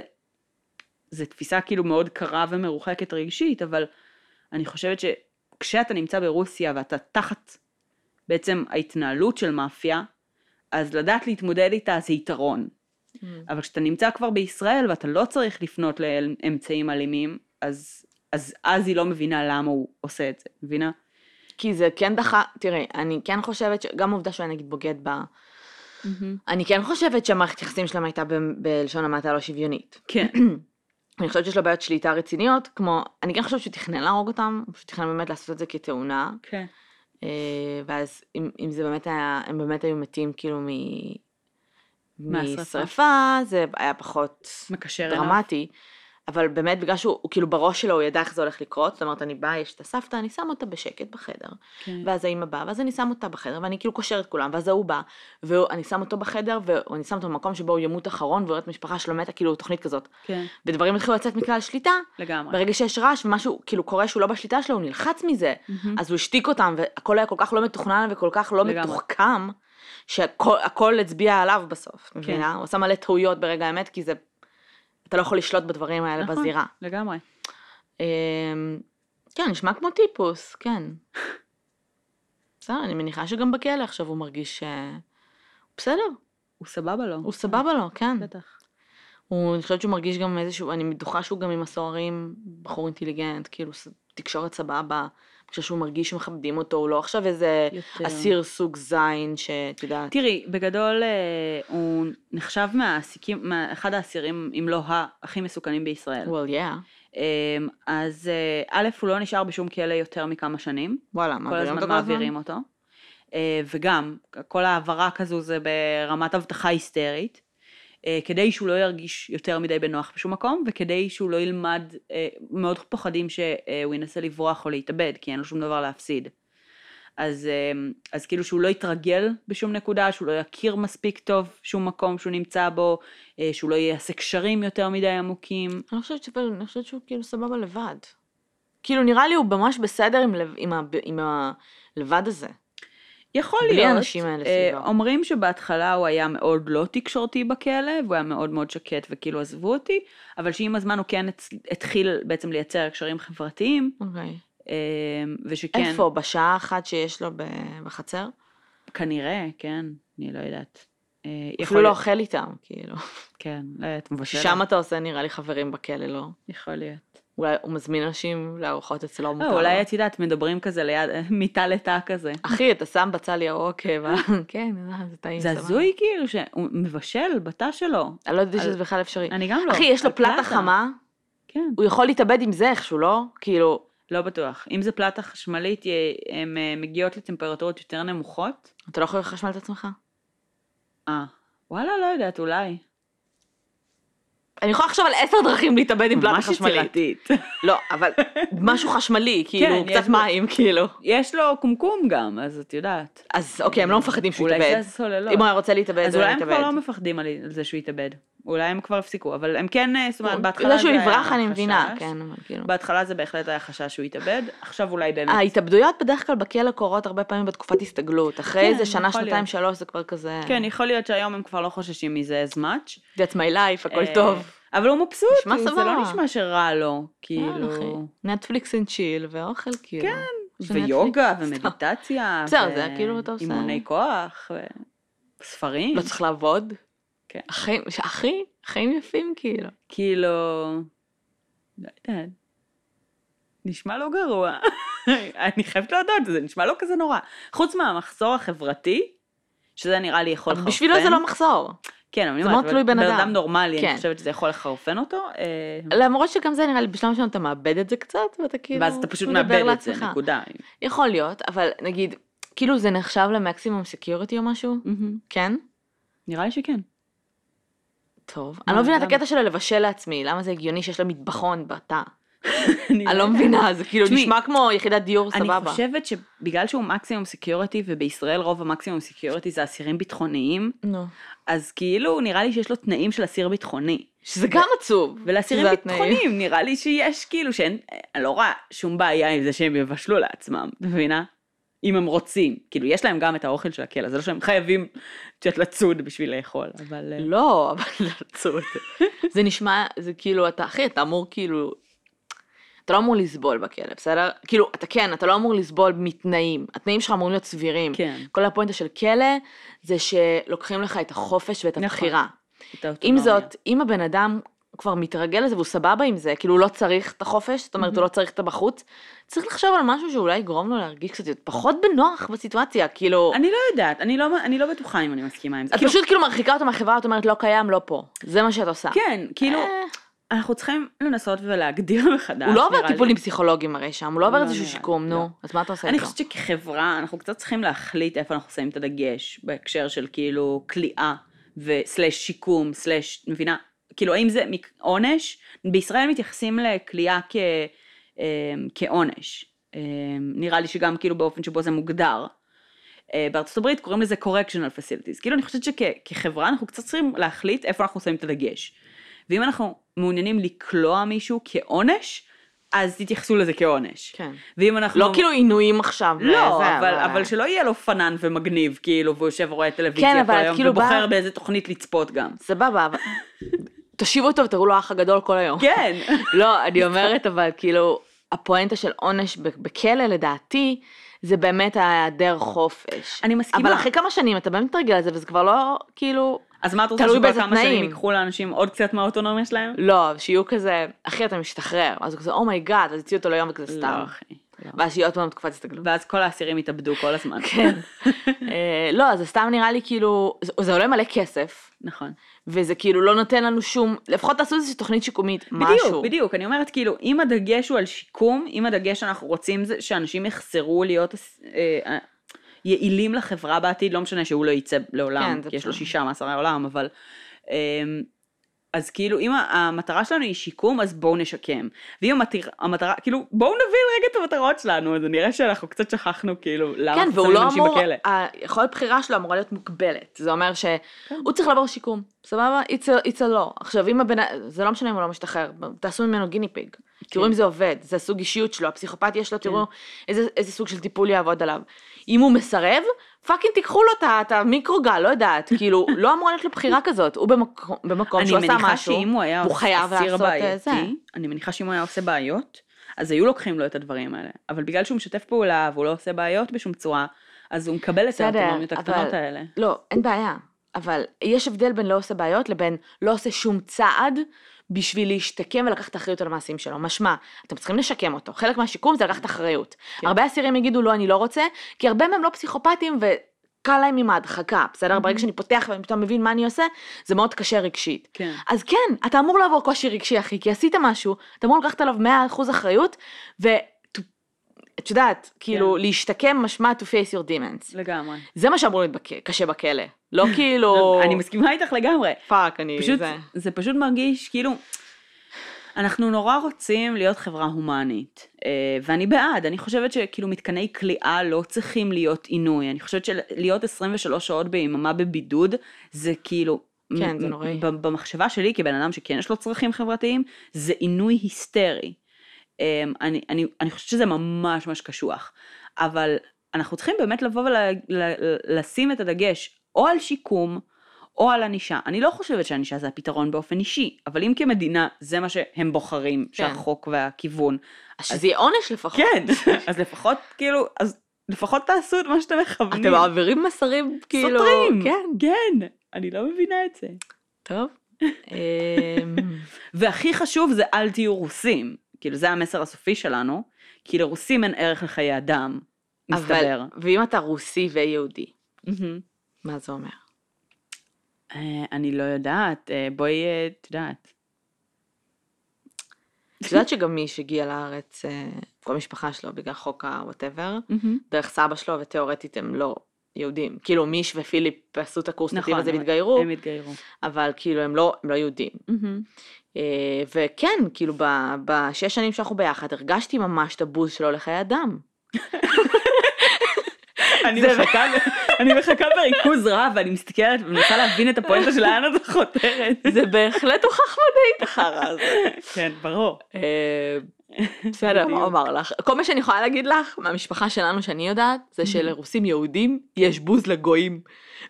[SPEAKER 1] זה תפיסה כאילו מאוד קרה ומרוחקת רגשית, אבל אני חושבת שכשאתה נמצא ברוסיה ואתה תחת בעצם ההתנהלות של מאפיה, אז לדעת להתמודד איתה זה יתרון. אבל כשאתה נמצא כבר בישראל ואתה לא צריך לפנות לאמצעים אלימים, אז, אז אז היא לא מבינה למה הוא עושה את זה, מבינה?
[SPEAKER 2] כי זה כן דחה, תראי, אני כן חושבת, ש... גם העובדה שהוא היה נגיד בוגד בה, אני כן חושבת שהמערכת יחסים שלהם הייתה ב... בלשון המעטה לא שוויונית.
[SPEAKER 1] כן,
[SPEAKER 2] אני חושבת שיש לו בעיות שליטה רציניות, כמו, אני כן חושבת שהוא תכנן להרוג אותם, הוא תכנן באמת לעשות את זה כתאונה,
[SPEAKER 1] כן.
[SPEAKER 2] אה, ואז אם, אם זה באמת היה, הם באמת היו מתים כאילו. משרפה, זה היה פחות
[SPEAKER 1] מקשר אליו.
[SPEAKER 2] דרמטי, אבל באמת בגלל שהוא הוא כאילו בראש שלו הוא ידע איך זה הולך לקרות, זאת אומרת אני באה, יש את הסבתא, אני שם אותה בשקט בחדר,
[SPEAKER 1] כן.
[SPEAKER 2] ואז האמא באה, ואז אני שם אותה בחדר, ואני כאילו קושר את כולם, ואז ההוא בא, ואני שם אותו בחדר, ואני שם אותו במקום שבו הוא ימות אחרון, ורואה את המשפחה שלו מתה, כאילו תוכנית כזאת.
[SPEAKER 1] כן,
[SPEAKER 2] ודברים התחילו לצאת מכלל שליטה,
[SPEAKER 1] לגמרי.
[SPEAKER 2] ברגע שיש רעש ומשהו כאילו קורה שהוא לא בשליטה שלו, הוא נלחץ מזה,
[SPEAKER 1] מהמם.
[SPEAKER 2] אז הוא השתיק אותם, והכל היה כל כך לא מתוכנן וכל כך לא
[SPEAKER 1] לגמרי.
[SPEAKER 2] מתוחכם, שהכל הכל הצביע עליו בסוף,
[SPEAKER 1] כן.
[SPEAKER 2] מבינה? הוא עשה מלא טעויות ברגע האמת, כי זה, אתה לא יכול לשלוט בדברים האלה
[SPEAKER 1] נכון.
[SPEAKER 2] בזירה.
[SPEAKER 1] לגמרי.
[SPEAKER 2] אמ, כן, נשמע כמו טיפוס, כן. בסדר, אני מניחה שגם בכלא עכשיו הוא מרגיש ש... בסדר,
[SPEAKER 1] הוא סבבה לו.
[SPEAKER 2] הוא סבבה לו, כן.
[SPEAKER 1] בטח.
[SPEAKER 2] הוא, אני חושבת שהוא מרגיש גם איזשהו, אני בטוחה שהוא גם עם הסוהרים בחור אינטליגנט, כאילו תקשורת סבבה, אני חושבת שהוא מרגיש שמכבדים אותו, הוא לא עכשיו איזה
[SPEAKER 1] יותר.
[SPEAKER 2] אסיר סוג זין, שאת יודעת,
[SPEAKER 1] תראי, בגדול אה, הוא נחשב מהעסיקים, מה- אחד האסירים, אם לא הכי מסוכנים בישראל.
[SPEAKER 2] well yeah,
[SPEAKER 1] אה, אז אה, א', הוא לא נשאר בשום כלא יותר מכמה שנים.
[SPEAKER 2] וואלה,
[SPEAKER 1] כל
[SPEAKER 2] מעבירים
[SPEAKER 1] הזמן
[SPEAKER 2] אותו כל הזמן?
[SPEAKER 1] מעבירים אותו. וגם, כל העברה כזו זה ברמת אבטחה היסטרית, כדי שהוא לא ירגיש יותר מדי בנוח בשום מקום, וכדי שהוא לא ילמד, אה, מאוד פוחדים שהוא ינסה לברוח או להתאבד, כי אין לו שום דבר להפסיד. אז, אה, אז כאילו שהוא לא יתרגל בשום נקודה, שהוא לא יכיר מספיק טוב שום מקום שהוא נמצא בו, אה, שהוא לא יעשה קשרים יותר מדי עמוקים.
[SPEAKER 2] אני חושבת ש- אני חושבת שהוא כאילו סבבה לבד. כאילו נראה לי הוא ממש בסדר עם, לב- עם, ה, עם הלבד הזה.
[SPEAKER 1] יכול
[SPEAKER 2] בלי
[SPEAKER 1] להיות.
[SPEAKER 2] האנשים האלה
[SPEAKER 1] אה,
[SPEAKER 2] סביבו.
[SPEAKER 1] אומרים שבהתחלה הוא היה מאוד לא תקשורתי בכלא, והוא היה מאוד מאוד שקט וכאילו עזבו אותי, אבל שעם הזמן הוא כן התחיל בעצם לייצר קשרים חברתיים,
[SPEAKER 2] אוקיי.
[SPEAKER 1] אה, ושכן,
[SPEAKER 2] איפה? בשעה אחת שיש לו בחצר?
[SPEAKER 1] כנראה, כן, אני לא יודעת. אה,
[SPEAKER 2] אפילו לא אוכל איתם, כאילו.
[SPEAKER 1] כן, לא יודעת, מבשל.
[SPEAKER 2] שם אתה עושה נראה לי חברים בכלא, לא?
[SPEAKER 1] יכול להיות.
[SPEAKER 2] אולי הוא מזמין אנשים לארוחות אצלו, מותר
[SPEAKER 1] לא,
[SPEAKER 2] לו.
[SPEAKER 1] אולי את יודעת, מדברים כזה ליד, מיטה לתא כזה.
[SPEAKER 2] אחי, אתה שם בצל ירוק, ו- כן, זה טעים.
[SPEAKER 1] זה. הזוי כאילו שהוא מבשל בתא שלו.
[SPEAKER 2] אני לא
[SPEAKER 1] על-
[SPEAKER 2] שזה בכלל אפשרי.
[SPEAKER 1] אני גם לא.
[SPEAKER 2] אחי, יש לו פלטה חמה,
[SPEAKER 1] כן.
[SPEAKER 2] הוא יכול להתאבד עם זה איכשהו, לא? כאילו,
[SPEAKER 1] לא בטוח. אם זה פלטה חשמלית, הן אה, מגיעות לטמפרטורות יותר נמוכות.
[SPEAKER 2] אתה לא יכול לחשמל את עצמך?
[SPEAKER 1] אה, וואלה, לא יודעת, אולי.
[SPEAKER 2] אני יכולה לחשוב על עשר דרכים להתאבד עם פלטה
[SPEAKER 1] ממש
[SPEAKER 2] חשמלית.
[SPEAKER 1] יצירתית.
[SPEAKER 2] לא, אבל משהו חשמלי, כאילו,
[SPEAKER 1] כן,
[SPEAKER 2] קצת מים, כאילו.
[SPEAKER 1] יש לו קומקום גם, אז את יודעת.
[SPEAKER 2] אז אוקיי, הם לא מפחדים שהוא
[SPEAKER 1] אולי
[SPEAKER 2] יתאבד.
[SPEAKER 1] זה הסוללות.
[SPEAKER 2] אם הוא היה רוצה להתאבד,
[SPEAKER 1] אז אולי הם כבר לא. מפחדים על זה שהוא יתאבד. אולי הם כבר הפסיקו, אבל הם כן, אה, זאת אומרת,
[SPEAKER 2] הוא-
[SPEAKER 1] בהתחלה
[SPEAKER 2] זה שהוא
[SPEAKER 1] היה
[SPEAKER 2] יברח אני מבינה,
[SPEAKER 1] חשש.
[SPEAKER 2] כן, אבל כאילו.
[SPEAKER 1] בהתחלה זה בהחלט היה חשש שהוא יתאבד, עכשיו אולי באמת.
[SPEAKER 2] ההתאבדויות בדרך כלל בכלא קורות הרבה פעמים בתקופת הסתגלות. אחרי
[SPEAKER 1] כן,
[SPEAKER 2] איזה שנה, שנתיים. שלוש, זה כבר כזה...
[SPEAKER 1] כן, יכול להיות שהיום הם כבר לא חוששים מזה as much.
[SPEAKER 2] That's my life, הכל
[SPEAKER 1] אה,
[SPEAKER 2] טוב.
[SPEAKER 1] אבל הוא מבסוט, זה. לא נשמע שרע לו,
[SPEAKER 2] כאילו...
[SPEAKER 1] כאילו.
[SPEAKER 2] Netflix and chill ואוכל כאילו. כן.
[SPEAKER 1] ויוגה ומדיטציה.
[SPEAKER 2] בסדר, זה כאילו אתה עושה-
[SPEAKER 1] אימוני כוח, וספרים.
[SPEAKER 2] לא צריך לעבוד.
[SPEAKER 1] כן.
[SPEAKER 2] החיים, אחי, חיים יפים כאילו.
[SPEAKER 1] כאילו, לא יודעת, נשמע לא גרוע. אני חייבת להודות, זה נשמע לא כזה נורא. חוץ מהמחסור החברתי, שזה נראה לי יכול לחרפן.
[SPEAKER 2] בשבילו זה לא מחסור.
[SPEAKER 1] כן, אבל אני אומרת,
[SPEAKER 2] תלוי בן אדם.
[SPEAKER 1] נורמלי,
[SPEAKER 2] כן.
[SPEAKER 1] אני חושבת שזה יכול לחרפן אותו. אה,
[SPEAKER 2] למרות שגם זה נראה לי בשלב מסוים אתה מאבד את זה קצת, ואתה כאילו
[SPEAKER 1] ואז אתה פשוט מאבד את זה. נקודה.
[SPEAKER 2] יכול להיות, אבל נגיד, כאילו זה נחשב ל maximum security או משהו?
[SPEAKER 1] מהמם.
[SPEAKER 2] כן?
[SPEAKER 1] נראה לי שכן.
[SPEAKER 2] טוב. אני לא מבינה את? הקטע של לבשל לעצמי, למה זה הגיוני שיש לה מטבחון בתא?
[SPEAKER 1] אני
[SPEAKER 2] אני לא מבינה, זה כאילו נשמע כמו יחידת דיור
[SPEAKER 1] אני
[SPEAKER 2] סבבה.
[SPEAKER 1] חושבת שבגלל שהוא maximum security, ובישראל רוב ה maximum security זה אסירים ביטחוניים. אז כאילו נראה לי שיש לו תנאים של אסיר ביטחוני.
[SPEAKER 2] שזה גם עצוב.
[SPEAKER 1] ולאסירים. ביטחוניים נראה לי שיש כאילו שאין, אני לא רואה שום בעיה עם זה שהם יבשלו לעצמם, את מבינה? אם הם רוצים, כאילו יש להם גם את האוכל של הכלא, זה לא שהם חייבים קצת לצוד בשביל לאכול, אבל... אה,
[SPEAKER 2] לא, אבל עצוב. זה נשמע, זה כאילו, אתה, אחי, אתה אמור כאילו, אתה לא אמור לסבול בכלא, בסדר? כאילו, אתה כן, אתה לא אמור לסבול מתנאים. התנאים שלך אמורים להיות סבירים.
[SPEAKER 1] כן.
[SPEAKER 2] כל הפואנטה של כלא, זה שלוקחים לך את החופש ואת
[SPEAKER 1] נכון.
[SPEAKER 2] הבחירה.
[SPEAKER 1] את
[SPEAKER 2] עם. זאת, אם הבן אדם כבר מתרגל לזה והוא סבבה עם זה, כאילו הוא לא צריך את החופש, זאת אומרת הוא לא צריך את הבחוץ, צריך לחשוב על משהו שאולי יגרום לו להרגיש קצת פחות בנוח בסיטואציה, כאילו,
[SPEAKER 1] אני לא יודעת, אני לא, אני לא בטוחה אם אני מסכימה עם זה.
[SPEAKER 2] את
[SPEAKER 1] כאילו,
[SPEAKER 2] פשוט כאילו מרחיקה אותו מהחברה, את אומרת לא קיים, לא פה, זה מה שאת עושה.
[SPEAKER 1] כן, כאילו,
[SPEAKER 2] אה,
[SPEAKER 1] אנחנו צריכים לנסות ולהגדיר מחדש.
[SPEAKER 2] הוא לא עובר. טיפולים פסיכולוגיים הרי שם, הוא לא עובר
[SPEAKER 1] לא
[SPEAKER 2] איזשהו
[SPEAKER 1] לי,
[SPEAKER 2] שיקום,
[SPEAKER 1] לא.
[SPEAKER 2] נו, אז מה אתה עושה
[SPEAKER 1] אני
[SPEAKER 2] איתו?
[SPEAKER 1] חושבת שכחברה אנחנו קצת צריכים להחליט איפה אנחנו שמים את הדגש בהקשר של כאילו כליאה וסלש שיקום סלש מבינה כאילו האם זה עונש בישראל מתייחסים לכליאה כ, אה, כעונש אה, נראה לי שגם כאילו באופן שבו זה מוגדר. אה, בארצות הברית קוראים לזה correctional facilities כאילו אני חושבת שכחברה אנחנו קצת צריכים להחליט איפה אנחנו שמים את הדגש. ואם אנחנו מעוניינים לקלוע מישהו כעונש אז תתייחסו לזה כעונש.
[SPEAKER 2] כן.
[SPEAKER 1] ואם אנחנו...
[SPEAKER 2] לא כאילו עינויים עכשיו,
[SPEAKER 1] לא,
[SPEAKER 2] וזה,
[SPEAKER 1] אבל, אבל שלא יהיה לו פנן ומגניב, כאילו, והוא יושב ורואה טלוויזיה
[SPEAKER 2] כן,
[SPEAKER 1] כל
[SPEAKER 2] אבל
[SPEAKER 1] היום,
[SPEAKER 2] כאילו
[SPEAKER 1] ובוחר
[SPEAKER 2] באה-
[SPEAKER 1] באיזה תוכנית לצפות גם.
[SPEAKER 2] סבבה, אבל תושיבו אותו ותראו לו האח הגדול כל היום.
[SPEAKER 1] כן.
[SPEAKER 2] לא, אני אומרת, אבל כאילו, הפואנטה של עונש בכלא, לדעתי, זה באמת ההיעדר חופש.
[SPEAKER 1] אני מסכימה.
[SPEAKER 2] אבל אחרי כמה שנים אתה באמת מתרגל לזה, וזה כבר לא, כאילו,
[SPEAKER 1] אז מה את רוצה
[SPEAKER 2] באיזה
[SPEAKER 1] כמה שנים. ייקחו לאנשים עוד קצת מהאוטונומיה שלהם?
[SPEAKER 2] לא, שיהיו כזה, אחי, אתה משתחרר, אז הוא כזה, oh my God, אז הוציאו אותו ליום וכזה סתם.
[SPEAKER 1] לא, אחי. לא.
[SPEAKER 2] ואז שיהיה עוד פעם תקופת הסתגלות.
[SPEAKER 1] ואז כל האסירים יתאבדו כל הזמן.
[SPEAKER 2] כן. אה, לא, זה סתם נראה לי כאילו, זה עולה מלא כסף,
[SPEAKER 1] נכון.
[SPEAKER 2] וזה כאילו לא נותן לנו שום, לפחות תעשו איזושהי תוכנית שיקומית, משהו.
[SPEAKER 1] בדיוק, בדיוק, אני אומרת כאילו, אם הדגש הוא על שיקום, אם הדגש שאנחנו רוצים זה שאנשים יחזרו להיות אה, אה, יעילים לחברה בעתיד, לא משנה שהוא לא יצא לעולם,
[SPEAKER 2] כן,
[SPEAKER 1] כי יש לו. שישה מאסרי עולם, אבל... אה, אז כאילו, אם המטרה שלנו היא שיקום, אז בואו נשקם. ואם המטרה, המטרה, כאילו, בואו נבין רגע את המטרות שלנו, אז נראה שאנחנו קצת שכחנו, כאילו, למה
[SPEAKER 2] כן,
[SPEAKER 1] אנחנו
[SPEAKER 2] והוא
[SPEAKER 1] שמים
[SPEAKER 2] לא
[SPEAKER 1] אנשים
[SPEAKER 2] אמור,
[SPEAKER 1] בכלא.
[SPEAKER 2] היכולת בחירה שלו אמורה להיות מוגבלת. זה אומר
[SPEAKER 1] כן.
[SPEAKER 2] שהוא צריך לעבור שיקום, סבבה? It's a, law. עכשיו, אם הבן, זה לא משנה אם הוא לא משתחרר, תעשו ממנו guinea pig. תראו אם זה עובד, זה הסוג אישיות שלו, הפסיכופתיה שלו, תראו איזה, איזה סוג של טיפול יעבוד עליו. אם הוא מסרב, fucking תיקחו לו את המיקרוגל, לא יודעת, כאילו, לא אמורה להיות לו בחירה כזאת. הוא במקום, במקום
[SPEAKER 1] אני
[SPEAKER 2] שהוא עשה
[SPEAKER 1] מניחה
[SPEAKER 2] משהו,
[SPEAKER 1] שאם הוא היה
[SPEAKER 2] הוא חייב לעשות אה, זה.
[SPEAKER 1] בעייתי, אני מניחה שאם הוא היה עושה בעיות, אז היו לוקחים לו את הדברים האלה. אבל בגלל שהוא משתף פעולה והוא לא עושה בעיות בשום צורה, אז הוא מקבל את האוטונומיות הקטנות האלה.
[SPEAKER 2] לא, אין בעיה. אבל יש הבדל בין לא עושה בעיות לבין לא עושה שום צעד בשביל להשתקם ולקחת אחריות על המעשים שלו. משמע, אתם צריכים לשקם אותו. חלק מהשיקום זה לקחת אחריות.
[SPEAKER 1] כן.
[SPEAKER 2] הרבה אסירים יגידו לא, אני לא רוצה, כי הרבה מהם לא פסיכופטים וקל להם עם ההדחקה, בסדר? ברגע שאני פותח ואני פתאום מבין מה אני עושה, זה מאוד קשה רגשית.
[SPEAKER 1] כן.
[SPEAKER 2] אז כן, אתה אמור לעבור קושי רגשי, אחי, כי עשית משהו, אתה אמור לקחת עליו 100% אחריות, ו... את יודעת, כאילו,
[SPEAKER 1] כן.
[SPEAKER 2] להשתקם משמע to face your demons.
[SPEAKER 1] לגמרי.
[SPEAKER 2] זה מה שאמור להיות בק- קשה בכלא. לא כאילו...
[SPEAKER 1] אני מסכימה איתך לגמרי.
[SPEAKER 2] fuck, אני...
[SPEAKER 1] פשוט,
[SPEAKER 2] זה...
[SPEAKER 1] זה פשוט מרגיש כאילו, אנחנו נורא רוצים להיות חברה הומנית, אה, ואני בעד, אני חושבת שכאילו מתקני כליאה לא צריכים להיות עינוי, אני חושבת שלהיות 23 שעות ביממה בבידוד, זה כאילו,
[SPEAKER 2] כן, זה נוראי.
[SPEAKER 1] במחשבה שלי כבן אדם שכן יש לו צרכים חברתיים, זה עינוי היסטרי. אה, אני, אני, אני חושבת שזה ממש ממש קשוח, אבל אנחנו צריכים באמת לבוא ולשים את הדגש או על שיקום, או על ענישה. אני לא חושבת שענישה זה הפתרון באופן אישי, אבל אם כמדינה זה מה שהם בוחרים,
[SPEAKER 2] כן.
[SPEAKER 1] שהחוק והכיוון,
[SPEAKER 2] אז שזה יהיה עונש לפחות.
[SPEAKER 1] כן, אז לפחות כאילו, אז לפחות תעשו את מה שאתם מכוונים.
[SPEAKER 2] אתם מעבירים מסרים כאילו...
[SPEAKER 1] סותרים.
[SPEAKER 2] כן.
[SPEAKER 1] כן, אני לא מבינה את זה.
[SPEAKER 2] טוב. אמ,
[SPEAKER 1] והכי חשוב זה אל תהיו רוסים. כאילו זה המסר הסופי שלנו, כי לרוסים אין ערך לחיי אדם, מסתבר.
[SPEAKER 2] אבל, ואם אתה רוסי ויהודי,
[SPEAKER 1] מהמם.
[SPEAKER 2] מה זה אומר?
[SPEAKER 1] אה, אני לא יודעת, אה, בואי, אה, את יודעת.
[SPEAKER 2] את יודעת שגם מי שהגיע לארץ, כל המשפחה שלו, בגלל חוק ה-whatever,
[SPEAKER 1] מהמם.
[SPEAKER 2] דרך סבא שלו, ותיאורטית הם לא יהודים. כאילו מיש ופיליפ עשו את הקורס נתיב
[SPEAKER 1] נכון,
[SPEAKER 2] הזה
[SPEAKER 1] הם-
[SPEAKER 2] והתגיירו,
[SPEAKER 1] הם התגיירו.
[SPEAKER 2] אבל כאילו הם לא, הם לא יהודים.
[SPEAKER 1] מהמם.
[SPEAKER 2] אה, וכן, כאילו ב- בשש שנים שאנחנו ביחד, הרגשתי ממש את הבוז שלו לחיי אדם.
[SPEAKER 1] אני מחכה, אני מחכה בריכוז רב, ואני מסתכלת ומנסה להבין את הפואנטה של לאן את חותרת.
[SPEAKER 2] זה בהחלט הוכח מדעית החרא הזה.
[SPEAKER 1] כן, ברור.
[SPEAKER 2] בסדר, מה
[SPEAKER 1] בדיוק.
[SPEAKER 2] אומר לך? כל מה שאני יכולה להגיד לך מהמשפחה שלנו שאני יודעת, זה שלרוסים יהודים יש בוז לגויים.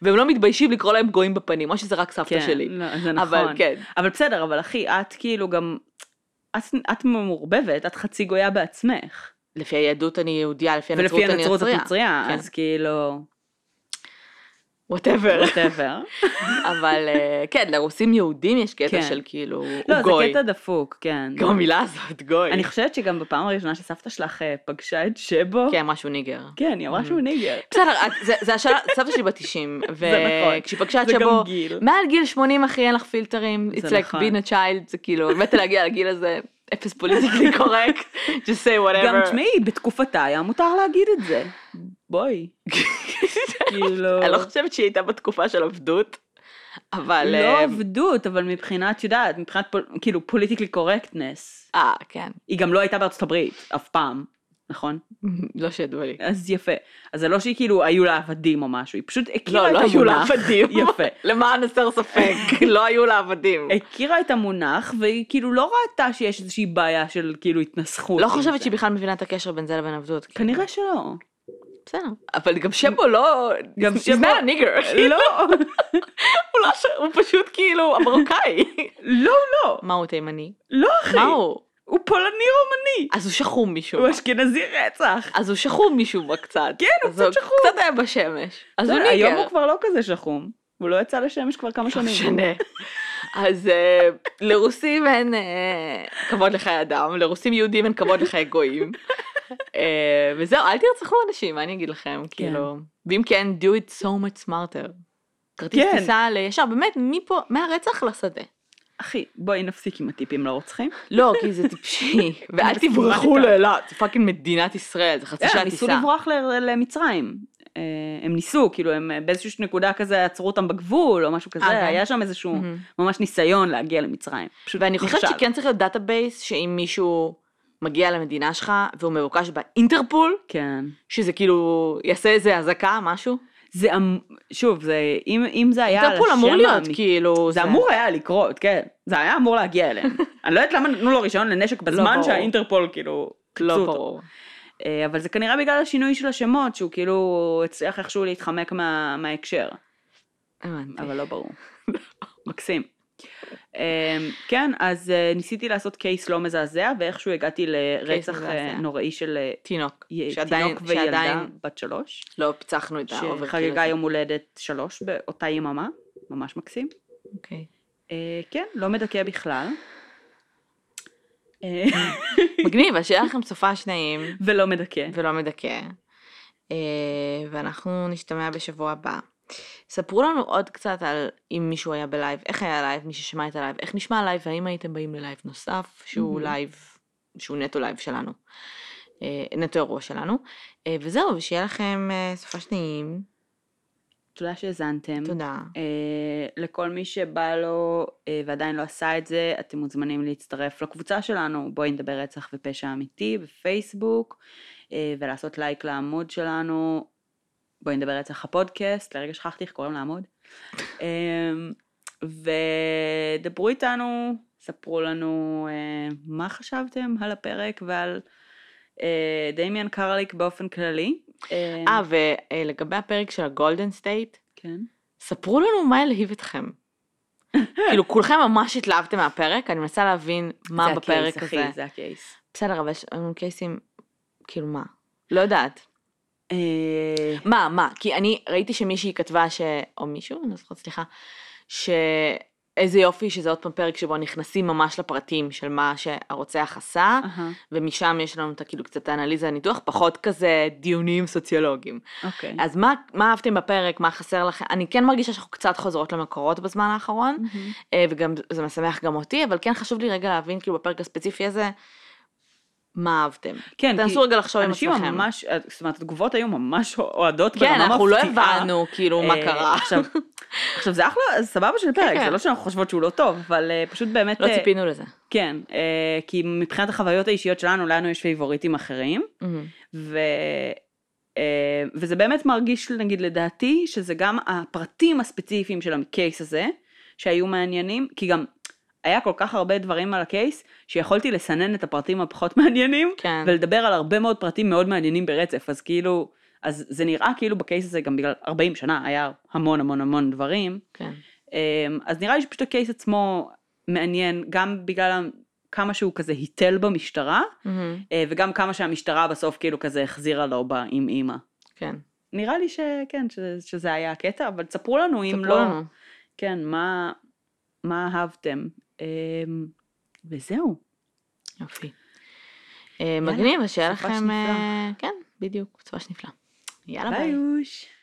[SPEAKER 2] והם לא מתביישים לקרוא להם גויים בפנים, או שזה רק סבתא
[SPEAKER 1] כן,
[SPEAKER 2] שלי.
[SPEAKER 1] לא, זה נכון.
[SPEAKER 2] אבל כן.
[SPEAKER 1] אבל בסדר, אבל אחי, את כאילו גם, את, את מעורבבת, את חצי גויה בעצמך.
[SPEAKER 2] לפי היהדות אני יהודייה, לפי הנצרות
[SPEAKER 1] ולפי
[SPEAKER 2] אני
[SPEAKER 1] הנצרות את.
[SPEAKER 2] נוצריה, כן.
[SPEAKER 1] אז כאילו,
[SPEAKER 2] whatever.
[SPEAKER 1] Whatever.
[SPEAKER 2] אבל אה, כן, לרוסים יהודים יש קטע
[SPEAKER 1] כן.
[SPEAKER 2] של כאילו, הוא
[SPEAKER 1] לא, זה
[SPEAKER 2] גוי.
[SPEAKER 1] קטע דפוק, כן.
[SPEAKER 2] גם המילה הזאת, גוי.
[SPEAKER 1] אני חושבת שגם בפעם הראשונה שסבתא שלך אה, פגשה את שבו,
[SPEAKER 2] כן, משהו nigger.
[SPEAKER 1] כן, היא אמרה שהוא nigger.
[SPEAKER 2] בסדר, זה- זה השאלה, סבתא שלי בת 90,
[SPEAKER 1] זה נכון.
[SPEAKER 2] וכשהיא פגשה את שבו,
[SPEAKER 1] גיל.
[SPEAKER 2] מעל גיל 80 אחי אין לך פילטרים, it's
[SPEAKER 1] זה
[SPEAKER 2] like
[SPEAKER 1] נכון.
[SPEAKER 2] being a child, זה כאילו, מתה להגיע לגיל הזה, אפס politically correct, just say whatever.
[SPEAKER 1] גם תשמעי, בתקופתה היה מותר להגיד את זה. בואי. כאילו...
[SPEAKER 2] אני לא חושבת שהיא הייתה בתקופה של עבדות, אבל...
[SPEAKER 1] לא
[SPEAKER 2] אה,
[SPEAKER 1] עבדות, אבל מבחינת, יודעת, מבחינת כאילו politically correctness,
[SPEAKER 2] אה, כן,
[SPEAKER 1] היא גם לא הייתה בארצות הברית, אף פעם, נכון?
[SPEAKER 2] לא שידוע לי.
[SPEAKER 1] אז יפה. אז זה לא שהיא כאילו היו לה עבדים או משהו, היא פשוט הכירה
[SPEAKER 2] לא,
[SPEAKER 1] את
[SPEAKER 2] לא
[SPEAKER 1] המונח.
[SPEAKER 2] היו לה עבדים.
[SPEAKER 1] יפה.
[SPEAKER 2] למען הסר ספק, לא היו לה עבדים.
[SPEAKER 1] הכירה את המונח, והיא כאילו לא ראתה שיש איזושהי בעיה של כאילו התנסחות.
[SPEAKER 2] לא חושבת. שהיא בכלל מבינה את הקשר בין זה לבין עבדות. כאילו.
[SPEAKER 1] כנראה שלא.
[SPEAKER 2] בסדר. אבל גם שבו לא...
[SPEAKER 1] גם שבו-
[SPEAKER 2] nigger.
[SPEAKER 1] לא,
[SPEAKER 2] הוא לא הוא פשוט כאילו המרוקאי.
[SPEAKER 1] לא, לא,
[SPEAKER 2] מה הוא תימני?
[SPEAKER 1] לא אחי.
[SPEAKER 2] מה הוא?
[SPEAKER 1] הוא פולני רומני.
[SPEAKER 2] אז הוא שחום משום
[SPEAKER 1] הוא
[SPEAKER 2] מה.
[SPEAKER 1] אשכנזי רצח.
[SPEAKER 2] אז הוא שחום משום מה קצת.
[SPEAKER 1] כן, הוא קצת שחום.
[SPEAKER 2] קצת היה בשמש. אז הוא
[SPEAKER 1] בסדר, היום
[SPEAKER 2] ניגר.
[SPEAKER 1] הוא כבר לא כזה שחום. הוא לא יצא לשמש כבר כמה
[SPEAKER 2] לא
[SPEAKER 1] שנים.
[SPEAKER 2] משנה. אז אה, לרוסים אין אה, כבוד לחיי אדם, לרוסים יהודים אין כבוד לחיי גויים. אה, וזהו, אל תרצחו אנשים, מה אני אגיד לכם? כאילו, ואם כן, do it so much smarter. כרטיס
[SPEAKER 1] כן.
[SPEAKER 2] טיסה לישר, באמת, מפה, מהרצח לשדה.
[SPEAKER 1] אחי, בואי נפסיק עם הטיפים לרוצחים.
[SPEAKER 2] לא, כי זה טיפשי. ואל תברחו. לאילת, זה fucking מדינת ישראל, זה חצי
[SPEAKER 1] כן,
[SPEAKER 2] שעה
[SPEAKER 1] ניסו
[SPEAKER 2] טיסה.
[SPEAKER 1] לברוח ל- למצרים. אה, הם ניסו, כאילו הם באיזושהי נקודה כזה עצרו אותם בגבול או משהו כזה,
[SPEAKER 2] כן?
[SPEAKER 1] היה שם איזשהו. ממש ניסיון להגיע למצרים.
[SPEAKER 2] ואני חושבת. שכן צריך להיות database, שאם מישהו מגיע למדינה שלך והוא מבוקש באינטרפול,
[SPEAKER 1] כן.
[SPEAKER 2] שזה כאילו יעשה איזה אזעקה, משהו.
[SPEAKER 1] זה, אמ- שוב, זה, אם, אם זה היה על
[SPEAKER 2] אינטרפול אמור להיות,
[SPEAKER 1] האמיתי-
[SPEAKER 2] כאילו...
[SPEAKER 1] זה אמור היה לקרות, כן. זה היה אמור להגיע אליהם. אני לא יודעת למה נתנו לו רישיון לנשק בזמן
[SPEAKER 2] ברור.
[SPEAKER 1] שהאינטרפול כאילו...
[SPEAKER 2] לא. ברור.
[SPEAKER 1] אה, אבל זה כנראה בגלל השינוי של השמות, שהוא כאילו הצליח איכשהו להתחמק מה, מההקשר.
[SPEAKER 2] הבנתי.
[SPEAKER 1] אבל לא ברור. מקסים. אה, כן, אז אה, ניסיתי לעשות case לא מזעזע, ואיכשהו הגעתי לרצח. אה, נוראי של אה,
[SPEAKER 2] תינוק,
[SPEAKER 1] תינוק וילדה בת שלוש,
[SPEAKER 2] לא פיצחנו את ה overkill
[SPEAKER 1] שחגגה
[SPEAKER 2] הזה.
[SPEAKER 1] יום הולדת שלוש באותה יממה. ממש מקסים.
[SPEAKER 2] אוקיי.
[SPEAKER 1] כן, לא מדכא בכלל.
[SPEAKER 2] מגניב, אז שיהיה לכם סופש נעים
[SPEAKER 1] ולא מדכא.
[SPEAKER 2] ולא מדכא. ואנחנו נשתמע בשבוע הבא. ספרו לנו עוד קצת על אם מישהו היה בלייב, איך היה לייב, מי ששמע את הלייב, איך נשמע הלייב, והאם הייתם באים ללייב נוסף, שהוא
[SPEAKER 1] מהמם.
[SPEAKER 2] לייב, שהוא נטו לייב שלנו. אה, נטו אירוע שלנו. אה, וזהו, ושיהיה לכם אה, סופש נעים.
[SPEAKER 1] תודה שהאזנתם.
[SPEAKER 2] תודה.
[SPEAKER 1] לכל מי שבא לו ועדיין לא עשה את זה, אתם מוזמנים להצטרף לקבוצה שלנו, בואי נדבר רצח ופשע אמיתי בפייסבוק, ולעשות לייק לעמוד שלנו, בואי נדבר רצח הפודקאסט, לרגע שכחתי איך קוראים לעמוד. אה, ודברו איתנו, ספרו לנו אה, מה חשבתם על הפרק ועל אה, דמיאן קרליק באופן כללי. אה,
[SPEAKER 2] אה, ולגבי הפרק של ה Golden State,
[SPEAKER 1] כן.
[SPEAKER 2] ספרו לנו מה הלהיב אתכם. כאילו, כולכם ממש התלהבתם מהפרק, אני מנסה להבין מה
[SPEAKER 1] זה
[SPEAKER 2] בפרק
[SPEAKER 1] הקייס,
[SPEAKER 2] הזה.
[SPEAKER 1] אחי, זה הקייס.
[SPEAKER 2] בסדר, אבל יש לנו קייסים, כאילו מה? לא יודעת.
[SPEAKER 1] אה,
[SPEAKER 2] מה, מה? כי אני ראיתי שמישהי כתבה ש... או מישהו, אני לא זוכרת, סליחה, שאיזה יופי שזה עוד פעם פרק שבו נכנסים ממש לפרטים של מה שהרוצח עשה,
[SPEAKER 1] אהה,
[SPEAKER 2] ומשם יש לנו את הכאילו קצת האנליזה הניתוח, פחות כזה דיונים סוציולוגיים.
[SPEAKER 1] אוקיי.
[SPEAKER 2] אז מה, מה אהבתם בפרק, מה חסר לכם? אני כן מרגישה שאנחנו קצת חוזרות למקורות בזמן האחרון. אה, וגם זה משמח גם אותי, אבל כן חשוב לי רגע להבין כאילו בפרק הספציפי הזה, מה אהבתם.
[SPEAKER 1] כן,
[SPEAKER 2] תנסו רגע לחשוב עם
[SPEAKER 1] אנשים
[SPEAKER 2] עצמכם.
[SPEAKER 1] ממש, זאת אומרת, התגובות היו ממש אוהדות
[SPEAKER 2] כן. אנחנו לא הבנו כאילו מה
[SPEAKER 1] אה,
[SPEAKER 2] קרה.
[SPEAKER 1] עכשיו, עכשיו זה אחלה, סבבה של פרק,
[SPEAKER 2] כן.
[SPEAKER 1] זה לא שאנחנו חושבות שהוא לא טוב, אבל אה, פשוט באמת,
[SPEAKER 2] לא
[SPEAKER 1] אה,
[SPEAKER 2] ציפינו לזה.
[SPEAKER 1] כן, כי מבחינת החוויות האישיות שלנו, לנו יש פייבוריטים אחרים,
[SPEAKER 2] מהמם.
[SPEAKER 1] ו... וזה באמת מרגיש, נגיד, לדעתי, שזה גם הפרטים הספציפיים של הקייס הזה, שהיו מעניינים, כי גם היה כל כך הרבה דברים על הקייס, שיכולתי לסנן את הפרטים הפחות מעניינים,
[SPEAKER 2] כן.
[SPEAKER 1] ולדבר על הרבה מאוד פרטים מאוד מעניינים ברצף, אז כאילו, אז זה נראה כאילו בקייס הזה גם בגלל 40 שנה היה המון המון המון דברים,
[SPEAKER 2] כן.
[SPEAKER 1] אמ, אז נראה לי שפשוט הקייס עצמו מעניין, גם בגלל כמה שהוא כזה היטל במשטרה. אה, וגם כמה שהמשטרה בסוף כאילו כזה החזירה לו בה עם אימא.
[SPEAKER 2] כן.
[SPEAKER 1] נראה לי שכן, שזה, שזה היה הקטע, אבל תספרו לנו אם לא,
[SPEAKER 2] לנו.
[SPEAKER 1] כן, מה, מה אהבתם. אמ, וזהו.
[SPEAKER 2] יופי. אה, מגניב, אז שיהיה לכם... אה, כן, בדיוק, סופש נפלא. יאללה ביי.
[SPEAKER 1] ביי.